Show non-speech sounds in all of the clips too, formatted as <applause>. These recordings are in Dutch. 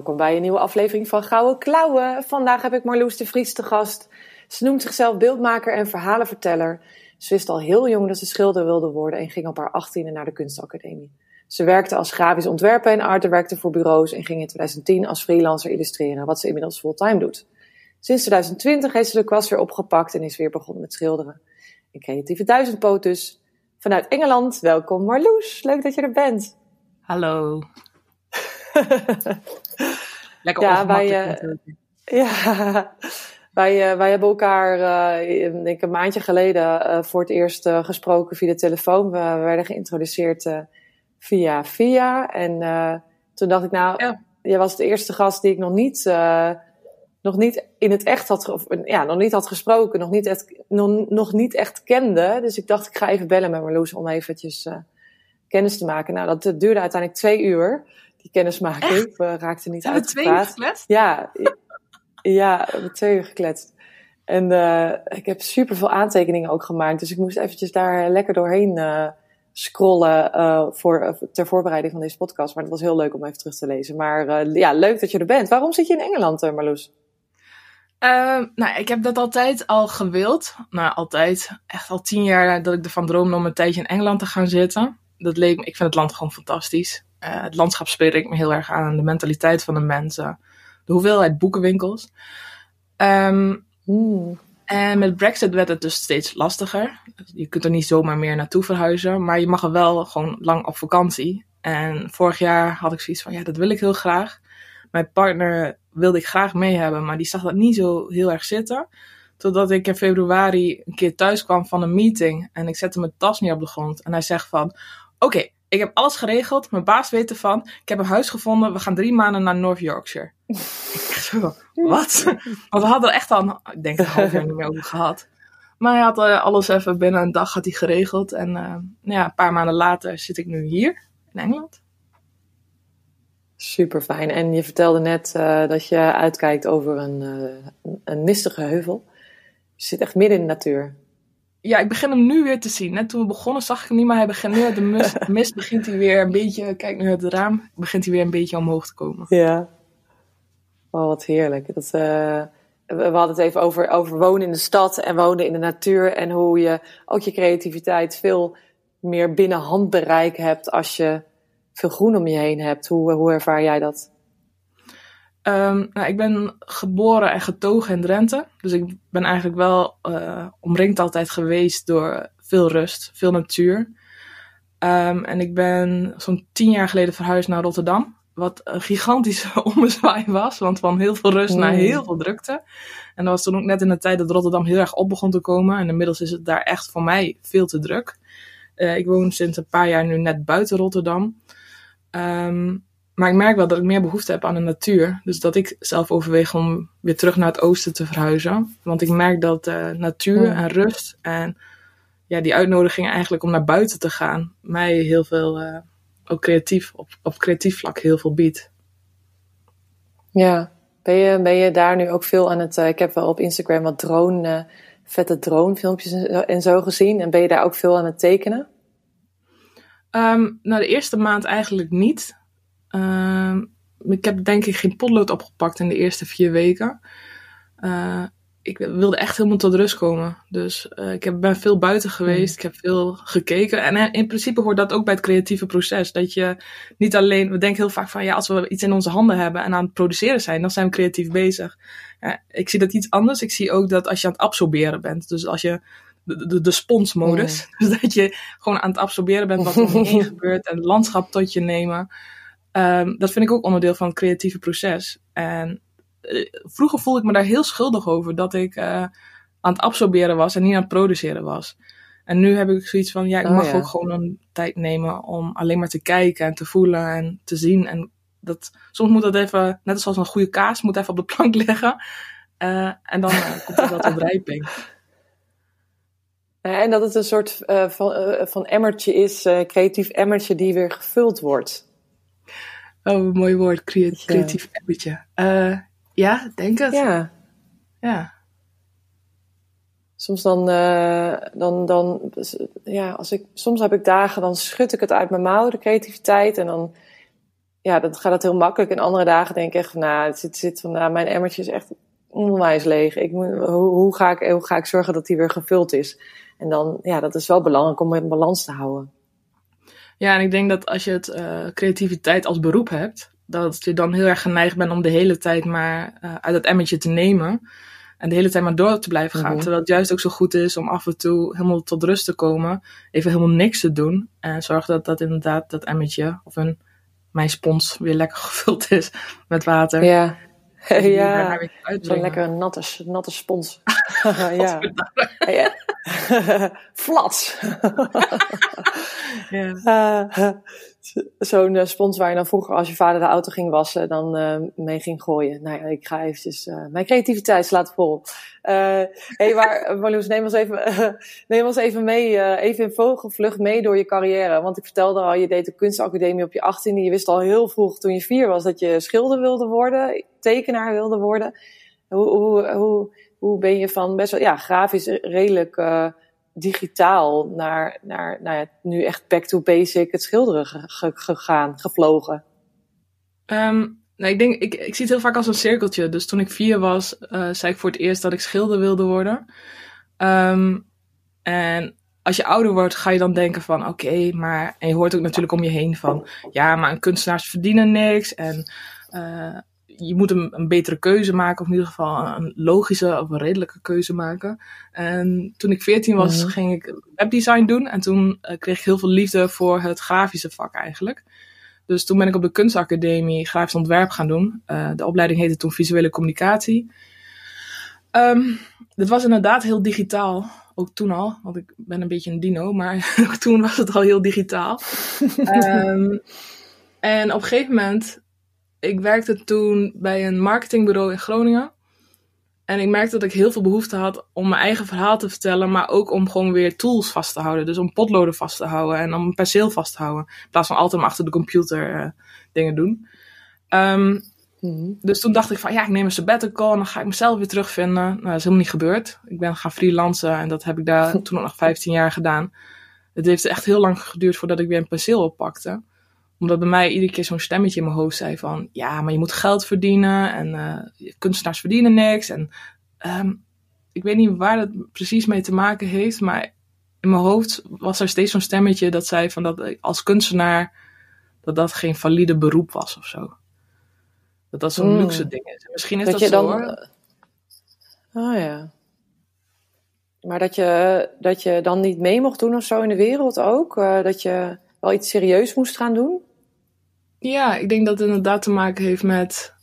Welkom bij een nieuwe aflevering van Gouden Klauwen. Vandaag heb ik Marloes de Vries te gast. Ze noemt zichzelf beeldmaker en verhalenverteller. Ze wist al heel jong dat ze schilder wilde worden en ging op haar achttiende naar de kunstacademie. Ze werkte als grafisch ontwerper en art werkte voor bureaus en ging in 2010 als freelancer illustreren, wat ze inmiddels fulltime doet. Sinds 2020 heeft ze de kwast weer opgepakt en is weer begonnen met schilderen. Een creatieve duizendpoot dus. Vanuit Engeland, welkom Marloes. Leuk dat je er bent. Hallo. <laughs> Lekker ja, wij, uh, <laughs> ja, wij, uh, wij hebben elkaar, uh, denk ik, een maandje geleden voor het eerst gesproken via de telefoon. We, werden geïntroduceerd via via. En toen dacht ik, nou, ja. jij was de eerste gast die ik nog niet, nog niet in het echt had, of, ja, nog niet had gesproken, nog niet, echt, nog, nog niet echt kende. Dus ik dacht, ik ga even bellen met Marloes om eventjes kennis te maken. Nou, dat duurde uiteindelijk twee uur die kennismaking. We raakten niet uit. twee uur gekletst? Ja, ja, we hebben twee uur gekletst. En uh, ik heb super veel aantekeningen ook gemaakt. Dus ik moest eventjes daar lekker doorheen uh, scrollen uh, voor, ter voorbereiding van deze podcast. Maar het was heel leuk om even terug te lezen. Maar ja, leuk dat je er bent. Waarom zit je in Engeland, Marloes? Uh, nou, ik heb dat altijd al gewild. Nou, altijd. Echt al tien jaar dat ik ervan droomde om een tijdje in Engeland te gaan zitten. Dat leek me, ik vind het land gewoon fantastisch. Uh, het landschap spreekt me heel erg aan. De mentaliteit van de mensen. De hoeveelheid boekenwinkels. Um, en met Brexit werd het dus steeds lastiger. Je kunt er niet zomaar meer naartoe verhuizen. Maar je mag er wel gewoon lang op vakantie. En vorig jaar had ik zoiets van, ja, dat wil ik heel graag. Mijn partner wilde ik graag mee hebben, maar die zag dat niet zo heel erg zitten. Totdat ik in februari een keer thuis kwam van een meeting. En ik zette mijn tas neer op de grond. En hij zegt van, oké, okay, ik heb alles geregeld. Mijn baas weet ervan. Ik heb een huis gevonden. We gaan drie maanden naar North Yorkshire. <laughs> ik dacht zo, wat? Want we hadden er echt al, ik denk een half jaar niet meer over gehad. Maar hij had uh, alles even binnen een dag had hij geregeld. En uh, ja, een paar maanden later zit ik nu hier in Engeland. Super fijn. En je vertelde net uh, dat je uitkijkt over een, een mistige heuvel. Je zit echt midden in de natuur ja, ik begin hem nu weer te zien. Net toen we begonnen zag ik hem niet, maar hij begint nu uit de mist, <laughs> mist begint hij weer een beetje, kijk nu uit het raam, begint hij weer een beetje omhoog te komen. Ja. Oh, wat heerlijk. Dat, uh, we hadden het even over, over wonen in de stad en wonen in de natuur en hoe je ook je creativiteit veel meer binnen handbereik hebt als je veel groen om je heen hebt. Hoe, hoe ervaar jij dat? Um, nou, ik ben geboren en getogen in Drenthe. Dus ik ben eigenlijk wel uh, omringd altijd geweest door veel rust, veel natuur. Um, en ik ben zo'n tien jaar geleden verhuisd naar Rotterdam. Wat een gigantische <laughs> ommezwaai was. Want van heel veel rust naar heel veel drukte. En dat was toen ook net in de tijd dat Rotterdam heel erg op begon te komen. En inmiddels is het daar echt voor mij veel te druk. Uh, ik woon sinds een paar jaar nu net buiten Rotterdam. Um, maar ik merk wel dat ik meer behoefte heb aan de natuur. Dus dat ik zelf overweeg om weer terug naar het oosten te verhuizen. Want ik merk dat uh, natuur en rust en ja, die uitnodiging eigenlijk om naar buiten te gaan, mij heel veel, uh, ook creatief, op, op creatief vlak heel veel biedt. Ja, ben je, ben je daar nu ook veel aan het, uh, ik heb wel op Instagram wat drone, vette drone filmpjes en zo gezien. En ben je daar ook veel aan het tekenen? Um, nou, de eerste maand eigenlijk niet. Uh, ik heb denk ik geen potlood opgepakt in de eerste vier weken. Uh, ik wilde echt helemaal tot rust komen. Dus uh, ik heb, ben veel buiten geweest. Ik heb veel gekeken. En eh, in principe hoort dat ook bij het creatieve proces. Dat je niet alleen, we denken heel vaak van ja, als we iets in onze handen hebben en aan het produceren zijn, dan zijn we creatief bezig. Ja, ik zie dat iets anders. Ik zie ook dat als je aan het absorberen bent. Dus als je de, de, de sponsmodus. <laughs> Dus dat je gewoon aan het absorberen bent wat er om je <laughs> heen gebeurt en het landschap tot je nemen. Um, dat vind ik ook onderdeel van het creatieve proces. En uh, vroeger voelde ik me daar heel schuldig over dat ik uh, aan het absorberen was en niet aan het produceren was. En nu heb ik zoiets van, ja, ik oh, mag ja. ook gewoon een tijd nemen om alleen maar te kijken en te voelen en te zien. En dat, soms moet dat even, net zoals een goede kaas, moet even op de plank <laughs> liggen. Uh, en dan komt er wat <laughs> tot rijping. En dat het een soort van, van emmertje is, creatief emmertje die weer gevuld wordt. Oh, een mooi woord, creatief, creatief emmertje. ja, denk het. Ja. Ja. Soms dan, dan, dan, ja, als ik, soms heb ik dagen, dan schud ik het uit mijn mouw, de creativiteit. En dan, ja, dan gaat het heel makkelijk. En andere dagen denk ik echt van, nou, het zit, zit van, nou, mijn emmertje is echt onwijs leeg. Ik moet, hoe, hoe, ga ik, hoe ga ik zorgen dat die weer gevuld is? En dan, ja, dat is wel belangrijk om in balans te houden. Ja, en ik denk dat als je het uh, creativiteit als beroep hebt, dat je dan heel erg geneigd bent om de hele tijd maar uh, uit het emmertje te nemen. En de hele tijd maar door te blijven gaan. Mm-hmm. Terwijl het juist ook zo goed is om af en toe helemaal tot rust te komen. Even helemaal niks te doen. En zorg dat dat inderdaad dat emmertje of een, mijn spons weer lekker <laughs> gevuld is met water. Ja. ja, zo'n lekker natte, natte spons. <laughs> <laughs> ja. ja. <laughs> Flats. <laughs> ja. Uh, zo'n uh, spons waar je dan vroeger als je vader de auto ging wassen, dan uh, mee ging gooien. Nou ja, ik ga eventjes mijn creativiteit laten vol. Hé, hey, maar Marloes, neem ons even, <laughs> neem ons even mee, even in vogelvlucht mee door je carrière. Want ik vertelde al, je deed de kunstacademie op je achttiende. Je wist al heel vroeg, toen je vier was, dat je schilder wilde worden, tekenaar wilde worden. Hoe, hoe, hoe, hoe ben je van best wel, ja, grafisch redelijk digitaal naar, naar nou ja, nu echt back to basic het schilderen gegaan, gevlogen? Um, nou, ik denk, ik, ik zie het heel vaak als een cirkeltje. Dus toen ik vier was, uh, zei ik voor het eerst dat ik schilder wilde worden. Um, en als je ouder wordt, ga je dan denken van oké, maar. En je hoort ook natuurlijk om je heen van ja, maar kunstenaars verdienen niks. En uh, je moet een, een, betere keuze maken, of in ieder geval een logische of een redelijke keuze maken. En toen ik 14 was, mhm. ging ik webdesign doen. En toen uh, kreeg ik heel veel liefde voor het grafische vak eigenlijk. Dus toen ben ik op de kunstacademie grafisch ontwerp gaan doen. Uh, de opleiding heette toen visuele communicatie. Um, dit was inderdaad heel digitaal. Ook toen al, want ik ben een beetje een dino, maar <laughs> ook toen was het al heel digitaal. um, <laughs> en op een gegeven moment ik werkte toen bij een marketingbureau in Groningen. En ik merkte dat ik heel veel behoefte had om mijn eigen verhaal te vertellen, maar ook om gewoon weer tools vast te houden. Dus om potloden vast te houden en om een perceel vast te houden. In plaats van altijd maar achter de computer uh, dingen doen. Um, mm-hmm. Dus toen dacht ik van ja, ik neem een sabbatical en dan ga ik mezelf weer terugvinden. Nou, dat is helemaal niet gebeurd. Ik ben gaan freelancen en dat heb ik daar <laughs> toen nog 15 jaar gedaan. Het heeft echt heel lang geduurd voordat ik weer een perceel oppakte omdat bij mij iedere keer zo'n stemmetje in mijn hoofd zei van... Ja, maar je moet geld verdienen en uh, kunstenaars verdienen niks. En um, ik weet niet waar dat precies mee te maken heeft. Maar in mijn hoofd was er steeds zo'n stemmetje dat zei van dat als kunstenaar... dat dat geen valide beroep was of zo. Dat dat zo'n mm. luxe ding is. misschien is dat, dat zo dan, hoor. Oh ja. Maar dat je, dat je dan niet mee mocht doen of zo in de wereld ook? Uh, dat je wel iets serieus moest gaan doen? Ja, ik denk dat het inderdaad te maken heeft met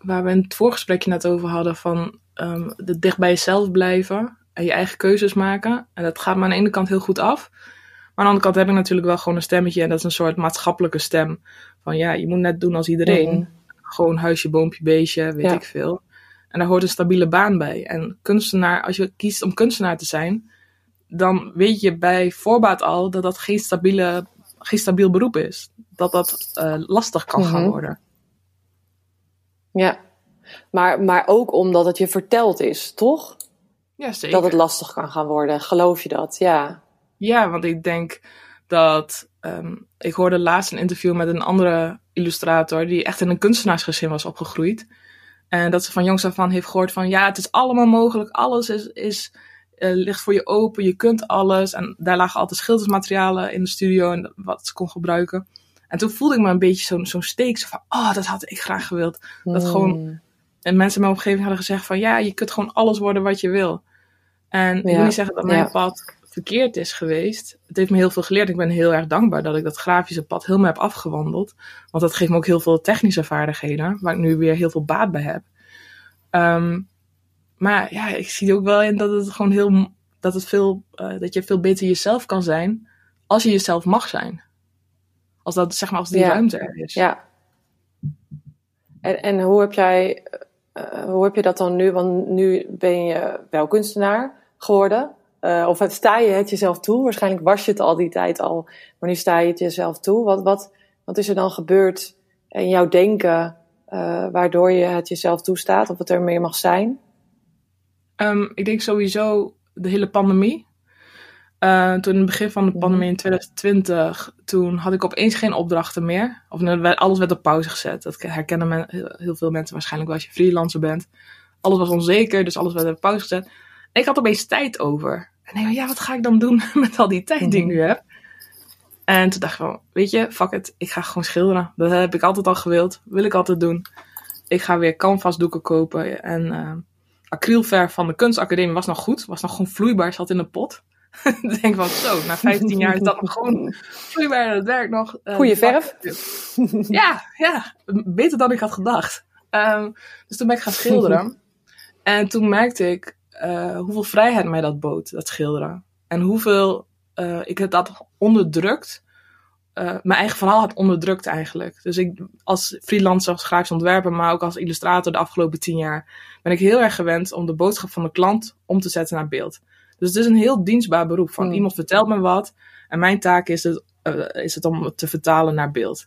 waar we in het voorgesprekje net over hadden: van um, de dicht bij jezelf blijven en je eigen keuzes maken. En dat gaat me aan de ene kant heel goed af. Maar aan de andere kant heb ik natuurlijk wel gewoon een stemmetje en dat is een soort maatschappelijke stem. Van ja, je moet net doen als iedereen. Mhm. Gewoon huisje, boompje, beestje, weet ik veel. En daar hoort een stabiele baan bij. En kunstenaar, als je kiest om kunstenaar te zijn, dan weet je bij voorbaat al dat dat geen, stabiele, geen stabiel beroep is dat dat uh, lastig kan gaan mhm. worden. Ja, maar, maar ook omdat het je verteld is, toch? Ja, zeker. Dat het lastig kan gaan worden. Geloof je dat? Ja. Ja, want ik denk dat. Um, ik hoorde laatst een interview met een andere illustrator. die echt in een kunstenaarsgezin was opgegroeid. En dat ze van jongs af aan heeft gehoord van. ja, het is allemaal mogelijk. Alles is, is, uh, ligt voor je open. Je kunt alles. En daar lagen altijd schildersmaterialen in de studio. en wat ze kon gebruiken. En toen voelde ik me een beetje zo'n zo'n steek. Zo van, oh, dat had ik graag gewild. Dat hmm. gewoon... En mensen in mijn omgeving hadden gezegd van... Ja, je kunt gewoon alles worden wat je wil. En ik wil niet zeggen dat mijn pad verkeerd is geweest. Het heeft me heel veel geleerd. Ik ben heel erg dankbaar dat ik dat grafische pad helemaal heb afgewandeld. Want dat geeft me ook heel veel technische vaardigheden. Waar ik nu weer heel veel baat bij heb. Um, maar ja, ik zie ook wel in dat het gewoon heel... Dat, het veel, uh, dat je veel beter jezelf kan zijn... als je jezelf mag zijn. Als dat, zeg maar, als die ruimte er is. Ja. En, en hoe, heb jij, uh, hoe heb je dat dan nu? Want nu ben je wel kunstenaar geworden. Uh, of sta je het jezelf toe? Waarschijnlijk was je het al die tijd al, maar nu sta je het jezelf toe. Wat, wat, wat is er dan gebeurd in jouw denken, uh, waardoor je het jezelf toestaat of het er meer mag zijn? Um, ik denk sowieso de hele pandemie. Uh, toen in het begin van de mhm. pandemie in 2020, toen had ik opeens geen opdrachten meer. Of alles werd op pauze gezet. Dat herkennen men, heel veel mensen waarschijnlijk wel als je freelancer bent. Alles was onzeker, dus alles werd op pauze gezet. En ik had opeens tijd over. En ik dacht, ja, wat ga ik dan doen <laughs> met al die tijd die ik nu heb? En toen dacht ik van, weet je, fuck it, ik ga gewoon schilderen. Dat heb ik altijd al gewild, wil ik altijd doen. Ik ga weer canvasdoeken kopen. En uh, acrylverf van de kunstacademie was nog goed, was nog gewoon vloeibaar, zat in een pot. <laughs> ik denk van, zo, na 15 jaar is dat nog gewoon vloeibaar, dat werkt nog. Uh, Goeie verf. ja, ja, beter dan ik had gedacht. Um, dus toen ben ik gaan schilderen. <laughs> en toen merkte ik uh, hoeveel vrijheid mij dat bood, dat schilderen. En hoeveel uh, ik het had onderdrukt. Uh, mijn eigen verhaal had onderdrukt eigenlijk. Dus ik als freelancer, als grafisch ontwerper, maar ook als illustrator de afgelopen tien jaar, ben ik heel erg gewend om de boodschap van de klant om te zetten naar beeld. Dus het is een heel dienstbaar beroep. Van hmm. iemand vertelt me wat en mijn taak is het, uh, is het om het te vertalen naar beeld.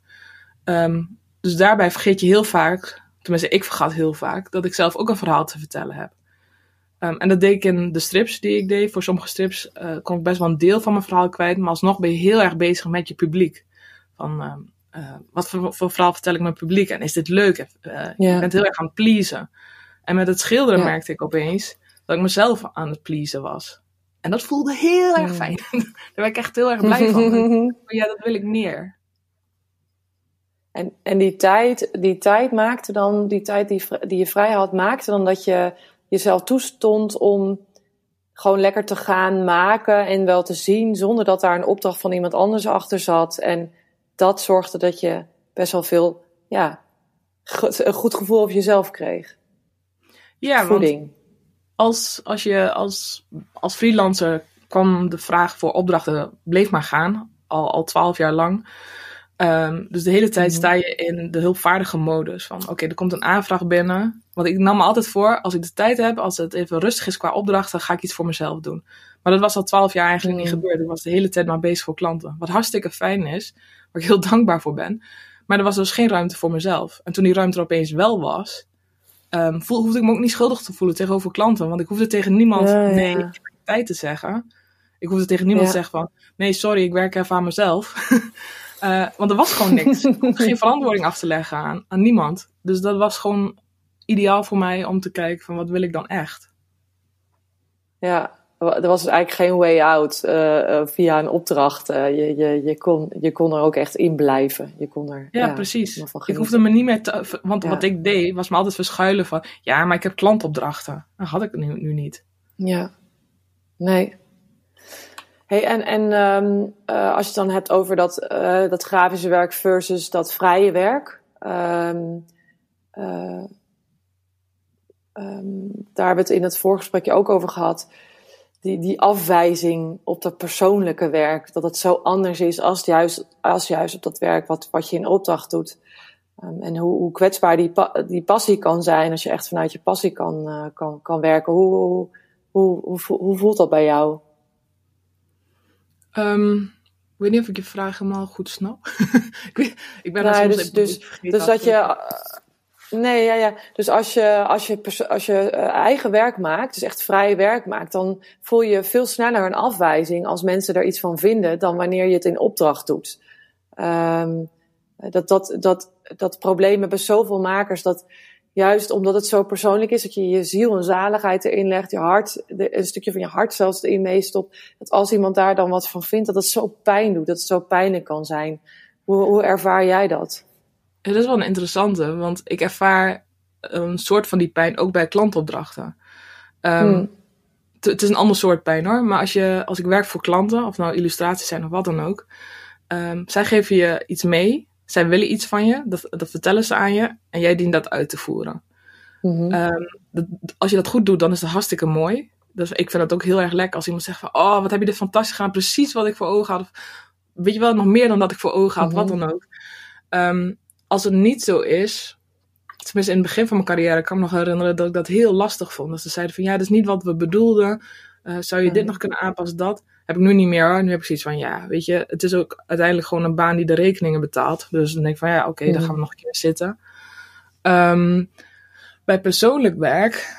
Um, dus daarbij vergeet je heel vaak, tenminste ik vergat heel vaak, dat ik zelf ook een verhaal te vertellen heb. Um, en dat deed ik in de strips die ik deed. Voor sommige strips uh, kon ik best wel een deel van mijn verhaal kwijt. Maar alsnog ben je heel erg bezig met je publiek. Van uh, uh, wat voor, voor, verhaal vertel ik mijn publiek? En is dit leuk? Ja. Je bent heel erg aan het pleasen. En met het schilderen ja. merkte ik opeens dat ik mezelf aan het pleasen was. En dat voelde heel erg fijn. <laughs> Daar ben ik echt heel erg blij van. <laughs> ja, dat wil ik meer. En, en die tijd, die tijd maakte dan, die tijd die, die je vrij had, maakte dan dat je jezelf toestond om gewoon lekker te gaan maken en wel te zien zonder dat daar een opdracht van iemand anders achter zat. En dat zorgde dat je best wel veel, ja, een goed gevoel op jezelf kreeg. Ja, Voeding. Want als, als je als, als freelancer kwam de vraag voor opdrachten bleef maar gaan, al, al twaalf jaar lang. Um, dus de hele tijd sta je in de hulpvaardige modus. Van oké, okay, er komt een aanvraag binnen. Want ik nam me altijd voor, als ik de tijd heb, als het even rustig is qua opdrachten, ga ik iets voor mezelf doen. Maar dat was al twaalf jaar eigenlijk niet mhm. gebeurd. Ik was de hele tijd maar bezig voor klanten. Wat hartstikke fijn is, waar ik heel <laughs> dankbaar voor ben. Maar er was dus geen ruimte voor mezelf. En toen die ruimte er opeens wel was, um, voel, hoefde ik me ook niet schuldig te voelen tegenover klanten. Want ik hoefde tegen niemand ja, ja. nee, ik heb tijd te zeggen. Ik hoefde tegen niemand ja. te zeggen van, nee, sorry, ik werk even aan mezelf. <laughs> Uh, want er was gewoon niks. <laughs> geen verantwoording af te leggen aan, aan niemand. Dus dat was gewoon ideaal voor mij om te kijken van wat wil ik dan echt. Ja, er was dus eigenlijk geen way out uh, uh, via een opdracht. Uh, je, je, je, kon, je kon er ook echt in blijven. Je kon er, ja, ja precies. Ik hoefde me niet meer te... Want ja. wat ik deed, was me altijd verschuilen van... Ja, maar ik heb klantopdrachten. Dat had ik nu, nu niet. Ja. Nee. Hey, en en um, uh, als je het dan hebt over dat, uh, dat grafische werk versus dat vrije werk. Um, uh, um, daar hebben we het in het voorgesprekje ook over gehad. Die, die afwijzing op dat persoonlijke werk. Dat het zo anders is als juist, als juist op dat werk wat, wat je in opdracht doet. en hoe, hoe kwetsbaar die, die passie kan zijn als je echt vanuit je passie kan, kan, kan werken. Hoe, hoe, hoe, hoe voelt dat bij jou? Um, ik weet niet of ik je vraag helemaal goed snap. <laughs> ik, weet, ik ben nee, soms dus, dus, dus dat je. Uh, nee, ja, ja. Dus als je, als je, als je uh, eigen werk maakt, dus echt vrije werk maakt, dan voel je veel sneller een afwijzing als mensen er iets van vinden dan wanneer je het in opdracht doet. Um, dat, dat, dat, dat probleem hebben zoveel makers dat juist omdat het zo persoonlijk is, dat je je ziel en zaligheid erin legt, je hart, een stukje van je hart zelfs erin meestopt, dat als iemand daar dan wat van vindt, dat het zo pijn doet, dat het zo pijnlijk kan zijn. Hoe, hoe ervaar jij dat? Het is wel een interessante, want ik ervaar een soort van die pijn ook bij klantopdrachten. Um, hmm. Het is een ander soort pijn hoor, maar als, je, als ik werk voor klanten, of nou illustraties zijn of wat dan ook, um, zij geven je iets mee zij willen iets van je, dat, dat vertellen ze aan je en jij dient dat uit te voeren. Um, dat, als je dat goed doet, dan is het hartstikke mooi. Dus ik vind het ook heel erg lekker als iemand zegt van, oh, wat heb je dit fantastisch gedaan, precies wat ik voor ogen had. Of, weet je wel, nog meer dan dat ik voor ogen had, wat dan ook. Um, als het niet zo is, tenminste in het begin van mijn carrière, kan ik me nog herinneren dat ik dat heel lastig vond. Dat ze zeiden van ja, dat is niet wat we bedoelden. Uh, zou je dit nog kunnen aanpassen, dat? Heb ik nu niet meer hoor. Nu heb ik zoiets van ja, weet je, het is ook uiteindelijk gewoon een baan die de rekeningen betaalt. Dus dan denk ik van ja, oké, dan gaan we nog een keer zitten. Um, bij persoonlijk werk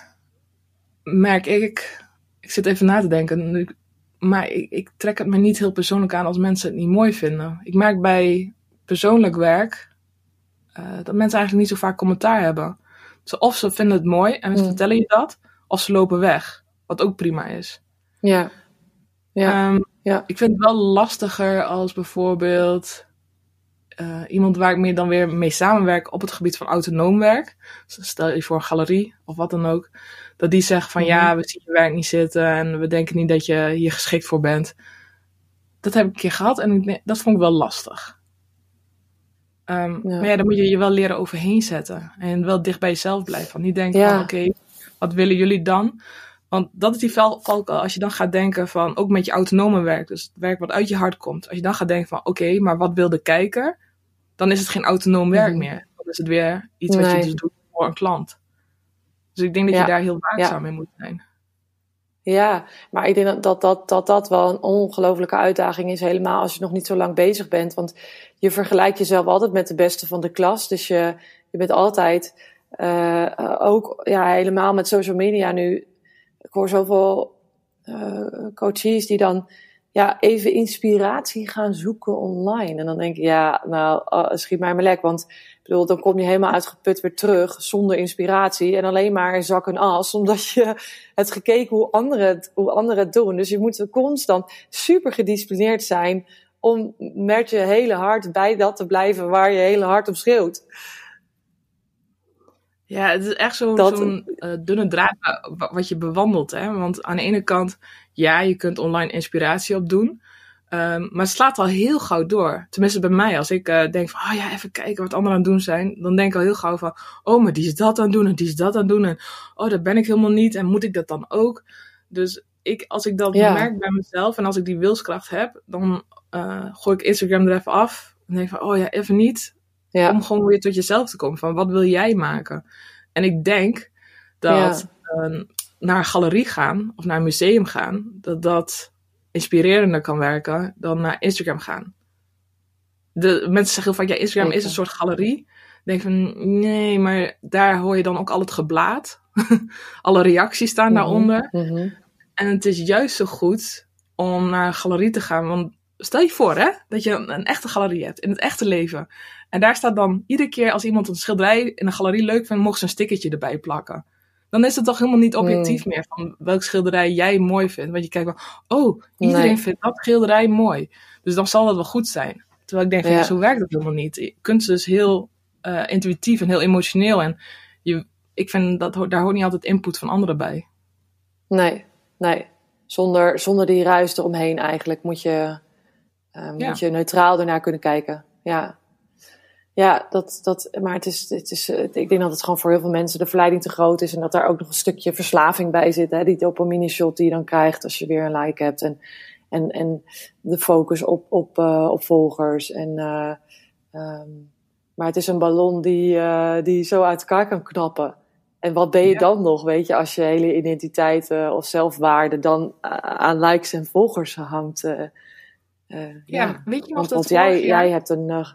merk ik, ik zit even na te denken, maar ik, ik, trek het me niet heel persoonlijk aan als mensen het niet mooi vinden. Ik merk bij persoonlijk werk uh, dat mensen eigenlijk niet zo vaak commentaar hebben. Dus of ze vinden het mooi en ze mm. vertellen je dat, of ze lopen weg. Wat ook prima is. Ja. Ja. Um, ja. Ik vind het wel lastiger als bijvoorbeeld uh, iemand waar ik mee dan weer mee samenwerk op het gebied van autonoom werk. Dus stel je voor een galerie of wat dan ook. Dat die zegt van ja, mhm. we zien je werk niet zitten en we denken niet dat je hier geschikt voor bent. Dat heb ik een keer gehad en ik, dat vond ik wel lastig. Um, Maar ja, dan moet je je wel leren overheen zetten. En wel dicht bij jezelf blijven. Niet denken van oké, wat willen jullie dan? Want dat is die valkuil. Als je dan gaat denken van, ook met je autonome werk, dus het werk wat uit je hart komt. Als je dan gaat denken van, oké, maar wat wil de kijker? Dan is het geen autonoom werk mhm. meer. Dan is het weer iets wat je dus doet voor een klant. Dus ik denk dat je daar heel waakzaam ja. mee moet zijn. Ja, maar ik denk dat dat, dat, dat, dat wel een ongelofelijke uitdaging is. Helemaal als je nog niet zo lang bezig bent. Want je vergelijkt jezelf altijd met de beste van de klas. Dus je, je bent altijd uh, ook ja, helemaal met social media nu. Ik hoor zoveel uh, coaches die dan ja, even inspiratie gaan zoeken online. En dan denk ik, ja, nou, uh, schiet mij maar lek. Want ik bedoel, dan kom je helemaal uitgeput weer terug zonder inspiratie. En alleen maar zak en as, <laughs> omdat je het gekeken hoe anderen het, hoe anderen het doen. Dus je moet constant super gedisciplineerd zijn om met je hele hart bij dat te blijven waar je hele hart op schreeuwt. Ja, het is echt zo'n zo uh, dunne draad wat je bewandelt. Hè? Want aan de ene kant, ja, je kunt online inspiratie opdoen. Um, maar het slaat al heel gauw door. Tenminste bij mij, als ik uh, denk van, oh ja, even kijken wat anderen aan het doen zijn. Dan denk ik al heel gauw van, oh, maar die is dat aan het doen en die is dat aan het doen. En oh, dat ben ik helemaal niet en moet ik dat dan ook? Dus ik, als ik dat merk bij mezelf en als ik die wilskracht heb, dan uh, gooi ik Instagram er even af. En denk van, oh ja, even niet. Ja. Om gewoon weer tot jezelf te komen. Van wat wil jij maken? En ik denk dat uh, naar een galerie gaan of naar een museum gaan, dat dat inspirerender kan werken dan naar Instagram gaan. De mensen zeggen heel vaak, ja, Instagram is een soort galerie. Ik denk van, nee, maar daar hoor je dan ook al het geblaad. <laughs> Alle reacties staan mhm, daaronder. Mhm. En het is juist zo goed om naar een galerie te gaan. Want stel je voor, hè, dat je een, een echte galerie hebt in het echte leven. En daar staat dan iedere keer als iemand een schilderij in een galerie leuk vindt, mocht ze een stickertje erbij plakken. Dan is het toch helemaal niet objectief hmm. meer van welk schilderij jij mooi vindt. Want je kijkt van, oh, iedereen vindt dat schilderij mooi. Dus dan zal dat wel goed zijn. Terwijl ik denk, van, ja. zo werkt het helemaal niet. Kunst is heel uh, intuïtief en heel emotioneel. En je, ik vind dat daar hoort niet altijd input van anderen bij. Nee, nee. Zonder, zonder die ruis eromheen eigenlijk moet je, uh, moet je neutraal ernaar kunnen kijken. Ja. Ja, dat, dat, maar het is, het is, ik denk dat het gewoon voor heel veel mensen de verleiding te groot is. En dat daar ook nog een stukje verslaving bij zit. Hè? Die dopamine-shot die je dan krijgt als je weer een like hebt. En, en, en de focus op, op, uh, op volgers. En, uh, um, maar het is een ballon die, uh, die zo uit elkaar kan knappen. En wat ben je dan nog, weet je, als je hele identiteit of zelfwaarde dan aan likes en volgers hangt. ja, ja, weet je nog want, dat want jij, jij hebt een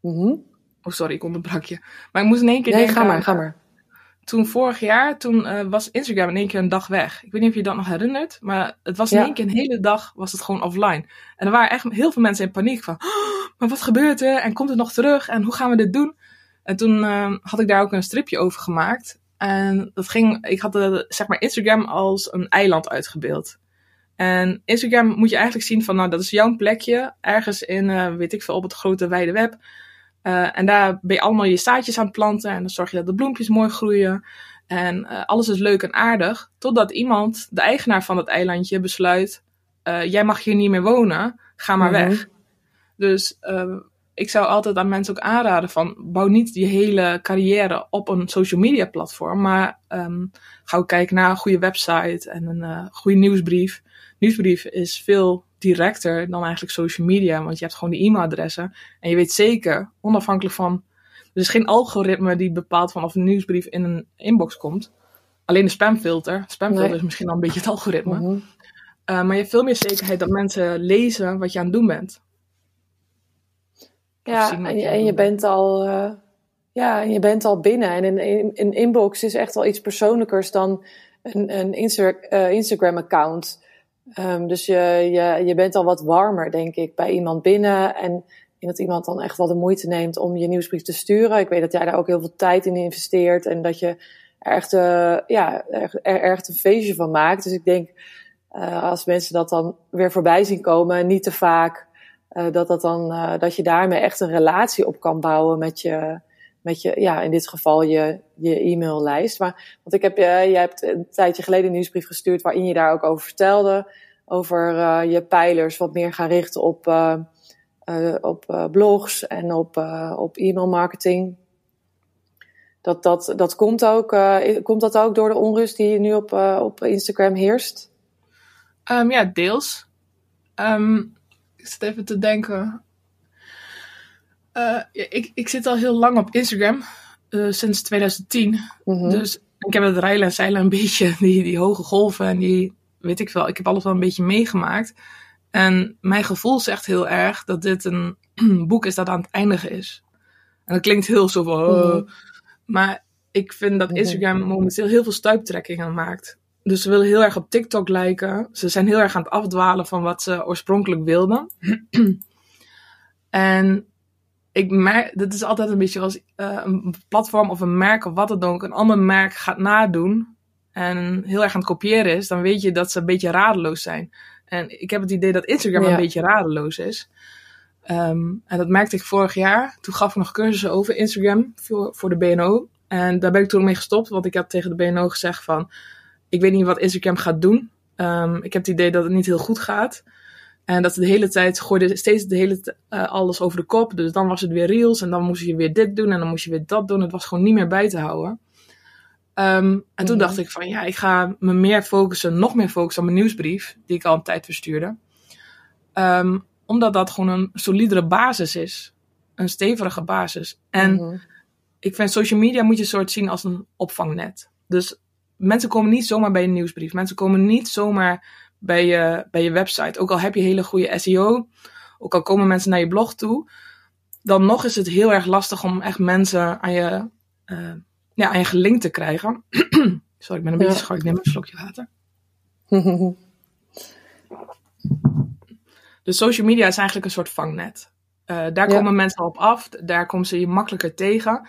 Mm Oh, sorry, ik onderbrak je. Maar ik moest in één keer nee, denken... ga maar, ga maar. Toen vorig jaar, toen uh, was Instagram in één keer een dag weg. Ik weet niet of je dat nog herinnert, maar het was in één keer een hele dag was het gewoon offline. En er waren echt heel veel mensen in paniek van, oh, maar wat gebeurt er? En komt het nog terug? En hoe gaan we dit doen? En toen uh, had ik daar ook een stripje over gemaakt. En dat ging, ik had uh, zeg maar Instagram als een eiland uitgebeeld. En Instagram moet je eigenlijk zien van, nou, dat is jouw plekje, ergens in, weet ik veel, op het grote wijde web. Uh, en daar ben je allemaal je zaadjes aan het planten. En dan zorg je dat de bloempjes mooi groeien. En uh, alles is leuk en aardig. Totdat iemand, de eigenaar van het eilandje, besluit: uh, jij mag hier niet meer wonen, ga maar mhm. weg. Dus ik zou altijd aan mensen ook aanraden: van, bouw niet je hele carrière op een social media platform. Maar um, ga ook kijken naar een goede website en een goede nieuwsbrief. Nieuwsbrief is veel directer dan eigenlijk social media. Want je hebt gewoon die e-mailadressen. En je weet zeker, onafhankelijk van. Er is geen algoritme die bepaalt van of een nieuwsbrief in een inbox komt. Alleen de spamfilter. Spamfilter is misschien dan een beetje het algoritme. Mhm. Uh, maar je hebt veel meer zekerheid dat mensen lezen wat je aan het doen bent. Ja, en je, en je bent al, uh, ja, je bent al binnen. En een, een inbox is echt wel iets persoonlijkers dan een, een Insta uh, Instagram-account. Um, dus je, je, je bent al wat warmer, denk ik, bij iemand binnen. En dat iemand dan echt wel de moeite neemt om je nieuwsbrief te sturen. Ik weet dat jij daar ook heel veel tijd in investeert en dat je er echt, uh, ja, er, echt een feestje van maakt. Dus ik denk, uh, als mensen dat dan weer voorbij zien komen, niet te vaak, uh, dat, dat, dan, dat je daarmee echt een relatie op kan bouwen met je, met je ja, in dit geval je, je e-maillijst. Maar, want ik heb, jij hebt een tijdje geleden een nieuwsbrief gestuurd waarin je daar ook over vertelde. Over je pijlers wat meer gaan richten op uh, op blogs en op, op e-mail marketing. Dat, dat, dat komt, ook, komt dat ook door de onrust die nu op, op Instagram heerst? Um, ja, deels. Um, ik zit even te denken. Ja, ik, ik zit al heel lang op Instagram, sinds 2010. Mm -hmm. Dus ik heb het rijlen en zeilen een beetje, <laughs> die, die hoge golven en die, weet ik wel, ik heb alles wel een beetje meegemaakt. En mijn gevoel zegt heel erg dat dit een <clears throat> boek is dat aan het eindigen is. En dat klinkt heel zo van. Oh. Maar ik vind dat Instagram momenteel heel veel stuiptrekkingen maakt. Dus ze willen heel erg op TikTok lijken. Ze zijn heel erg aan het afdwalen van wat ze oorspronkelijk wilden. <clears throat> en ik merk, dit is altijd een beetje als uh, een platform of een merk of wat dan ook, een ander merk gaat nadoen en heel erg aan het kopiëren is, dan weet je dat ze een beetje radeloos zijn. En ik heb het idee dat Instagram ja. een beetje radeloos is. Um, en dat merkte ik vorig jaar. Toen gaf ik nog cursussen over Instagram voor, voor de BNO. En daar ben ik toen mee gestopt, want ik had tegen de BNO gezegd van... Ik weet niet wat Instagram gaat doen. Um, ik heb het idee dat het niet heel goed gaat. En dat ze de hele tijd gooide steeds de hele uh, alles over de kop. Dus dan was het weer reels en dan moest je weer dit doen en dan moest je weer dat doen. Het was gewoon niet meer bij te houden. Um, en toen dacht ik van ja, ik ga me meer focussen, nog meer focussen op mijn nieuwsbrief, die ik al een tijd verstuurde. Um, omdat dat gewoon een solidere basis is. Een stevige basis. En mm -hmm. ik vind social media moet je soort zien als een opvangnet. Dus mensen komen niet zomaar bij je nieuwsbrief. Mensen komen niet zomaar bij je, bij je website. Ook al heb je hele goede SEO, ook al komen mensen naar je blog toe, dan nog is het heel erg lastig om echt mensen aan je, uh, ja, aan je gelinkt te krijgen. <clears throat> Sorry, ik ben een ja. beetje schor. Ik neem een slokje water. <laughs> dus social media is eigenlijk een soort vangnet. Uh, daar komen mensen op af. Daar komen ze je makkelijker tegen.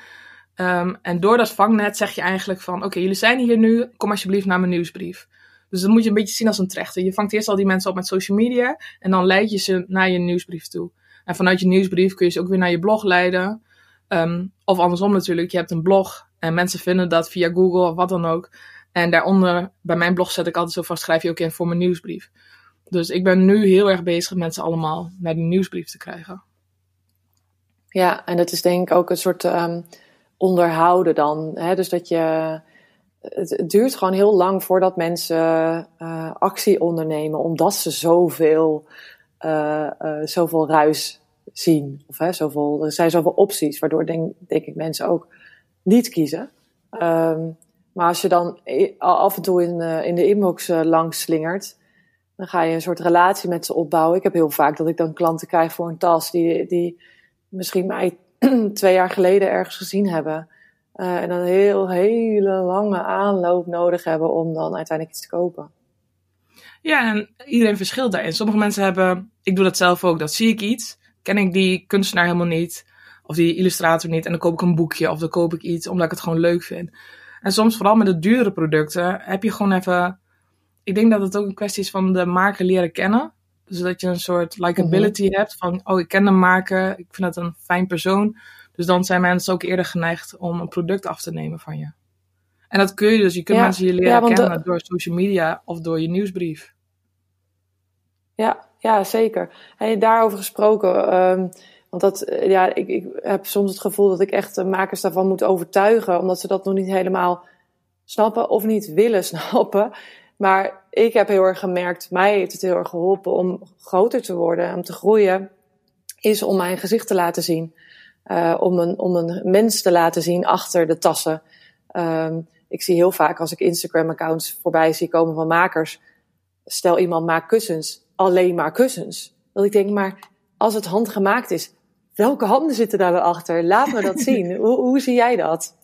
Um, en door dat vangnet zeg je eigenlijk van... Oké, jullie zijn hier nu. Kom alsjeblieft naar mijn nieuwsbrief. Dus dat moet je een beetje zien als een trechter. Je vangt eerst al die mensen op met social media. En dan leid je ze naar je nieuwsbrief toe. En vanuit je nieuwsbrief kun je ze ook weer naar je blog leiden. Um, of andersom natuurlijk. Je hebt een blog. En mensen vinden dat via Google of wat dan ook. En daaronder, bij mijn blog zet ik altijd zo vast, schrijf je ook in voor mijn nieuwsbrief. Dus ik ben nu heel erg bezig met ze allemaal naar die nieuwsbrief te krijgen. Ja, en dat is denk ik ook een soort um, onderhouden dan. Hè? Dus dat je. Het, duurt gewoon heel lang voordat mensen uh, actie ondernemen, omdat ze zoveel, uh, uh, zoveel ruis zien. Of hè, zoveel, er zijn zoveel opties, waardoor denk, denk ik mensen ook niet kiezen. Um, maar als je dan af en toe in, in de inbox langs slingert, dan ga je een soort relatie met ze opbouwen. Ik heb heel vaak dat ik dan klanten krijg voor een tas die, die misschien mij <clears throat> twee jaar geleden ergens gezien hebben. Uh, en dan een heel, hele lange aanloop nodig hebben om dan uiteindelijk iets te kopen. Ja, en iedereen verschilt daarin. Sommige mensen hebben, ik doe dat zelf ook, dat zie ik iets. Ken ik die kunstenaar helemaal niet of die illustrator niet. En dan koop ik een boekje of dan koop ik iets omdat ik het gewoon leuk vind. En soms, vooral met de dure producten, heb je gewoon even. Ik denk dat het ook een kwestie is van de maker leren kennen. Dus dat je een soort likability mm -hmm. hebt van, oh, ik ken de maker, ik vind het een fijn persoon. Dus dan zijn mensen ook eerder geneigd om een product af te nemen van je. En dat kun je dus, je kunt ja, mensen je leren ja, kennen de... door social media of door je nieuwsbrief. Ja, ja zeker. En daarover gesproken, um, want dat, eh, ja, ik, ik heb soms het gevoel dat ik echt de makers daarvan moet overtuigen, omdat ze dat nog niet helemaal snappen of niet willen <laughs> snappen. Maar ik heb heel erg gemerkt, mij heeft het heel erg geholpen om groter te worden, om te groeien, is om mijn gezicht te laten zien. Uh, om, een, om een mens te laten zien achter de tassen. Um, ik zie heel vaak als ik Instagram-accounts voorbij zie komen van makers. Stel iemand maakt kussens, alleen maar kussens. Dat ik denk, maar als het handgemaakt is, welke handen zitten daar achter? Laat me dat <laughs> zien. hoe, hoe zie jij dat?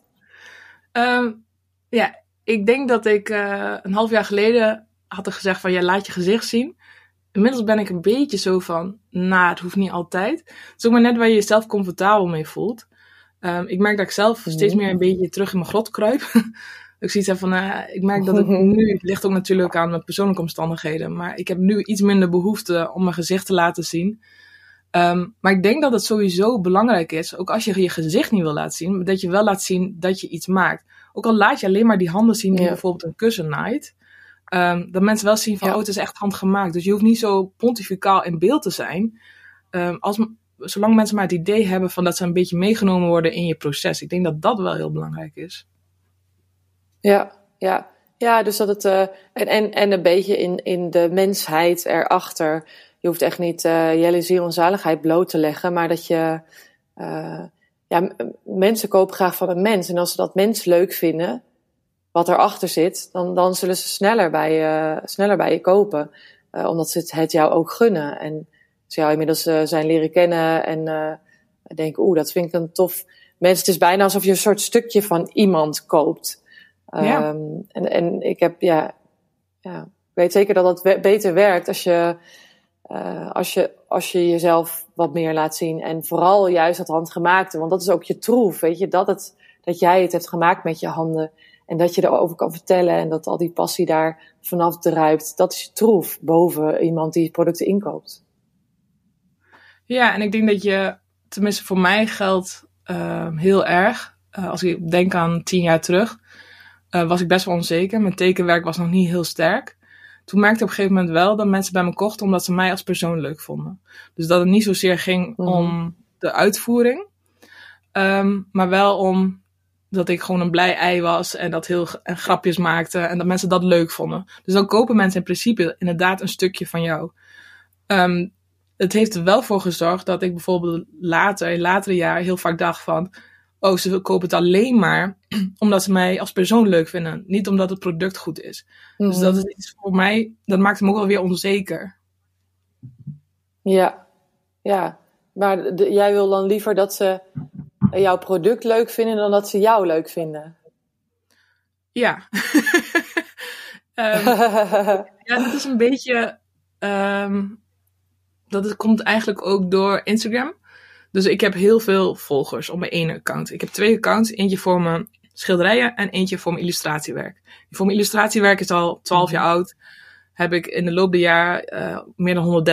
Um, ja, ik denk dat ik uh, een half jaar geleden had gezegd van ja, laat je gezicht zien. Inmiddels ben ik een beetje zo van, nou, het hoeft niet altijd. Het is ook maar net waar je jezelf comfortabel mee voelt. Um, ik merk dat ik zelf steeds meer een beetje terug in mijn grot kruip. <laughs> ik zie het van, uh, ik merk dat het <laughs> nu, het ligt ook natuurlijk aan mijn persoonlijke omstandigheden, maar ik heb nu iets minder behoefte om mijn gezicht te laten zien. Um, maar ik denk dat het sowieso belangrijk is, ook als je je gezicht niet wil laten zien, dat je wel laat zien dat je iets maakt. Ook al laat je alleen maar die handen zien in bijvoorbeeld een kussen night. Um, dat mensen wel zien van, oh, het is echt handgemaakt. Dus je hoeft niet zo pontificaal in beeld te zijn. Um, als, zolang mensen maar het idee hebben van dat ze een beetje meegenomen worden in je proces. Ik denk dat dat wel heel belangrijk is. Ja, ja. Ja, dus dat het. Uh, en, en, en een beetje in, in de mensheid erachter. Je hoeft echt niet uh, Jelle ziel en zaligheid bloot te leggen, maar dat je. Uh, ja, mensen kopen graag van een mens. En als ze dat mens leuk vinden, wat erachter zit, dan, dan zullen ze sneller bij, je, sneller bij je kopen. Uh, omdat ze het, het, jou ook gunnen. En ze jou inmiddels uh, zijn leren kennen en uh, denken, oeh, dat vind ik een tof mens. Het is bijna alsof je een soort stukje van iemand koopt. Ja. Um, en, en ik heb, ja, ja, ik weet zeker dat dat beter werkt als je, als je, als je jezelf wat meer laat zien. En vooral juist dat handgemaakte, want dat is ook je troef, weet je, dat het, dat jij het hebt gemaakt met je handen. En dat je erover kan vertellen en dat al die passie daar vanaf druipt. Dat is je troef boven iemand die producten inkoopt. Ja, en ik denk dat je, tenminste voor mij geldt uh, heel erg. Uh, als ik denk aan tien jaar terug, uh, was ik best wel onzeker. Mijn tekenwerk was nog niet heel sterk. Toen merkte ik op een gegeven moment wel dat mensen bij me kochten omdat ze mij als persoon leuk vonden. Dus dat het niet zozeer ging mm -hmm. om de uitvoering, um, maar wel om dat ik gewoon een blij ei was en dat heel en grapjes maakte en dat mensen dat leuk vonden. Dus dan kopen mensen in principe inderdaad een stukje van jou. Um, het heeft er wel voor gezorgd dat ik bijvoorbeeld later, in latere jaren, heel vaak dacht van, oh, ze kopen het alleen maar <clears throat> omdat ze mij als persoon leuk vinden, niet omdat het product goed is. Mm. Dus dat is iets voor mij, dat maakt me ook wel weer onzeker. Ja, ja. Maar de, jij wil dan liever dat ze jouw product leuk vinden dan dat ze jou leuk vinden. Ja. um, <laughs> <laughs> ja, dat is een beetje. Um, dat komt eigenlijk ook door Instagram. Dus ik heb heel veel volgers op mijn ene account. Ik heb twee accounts. Eentje voor mijn schilderijen en eentje voor mijn illustratiewerk. Voor mijn illustratiewerk is al 12 jaar oud. Heb ik in de loop der jaar uh, meer dan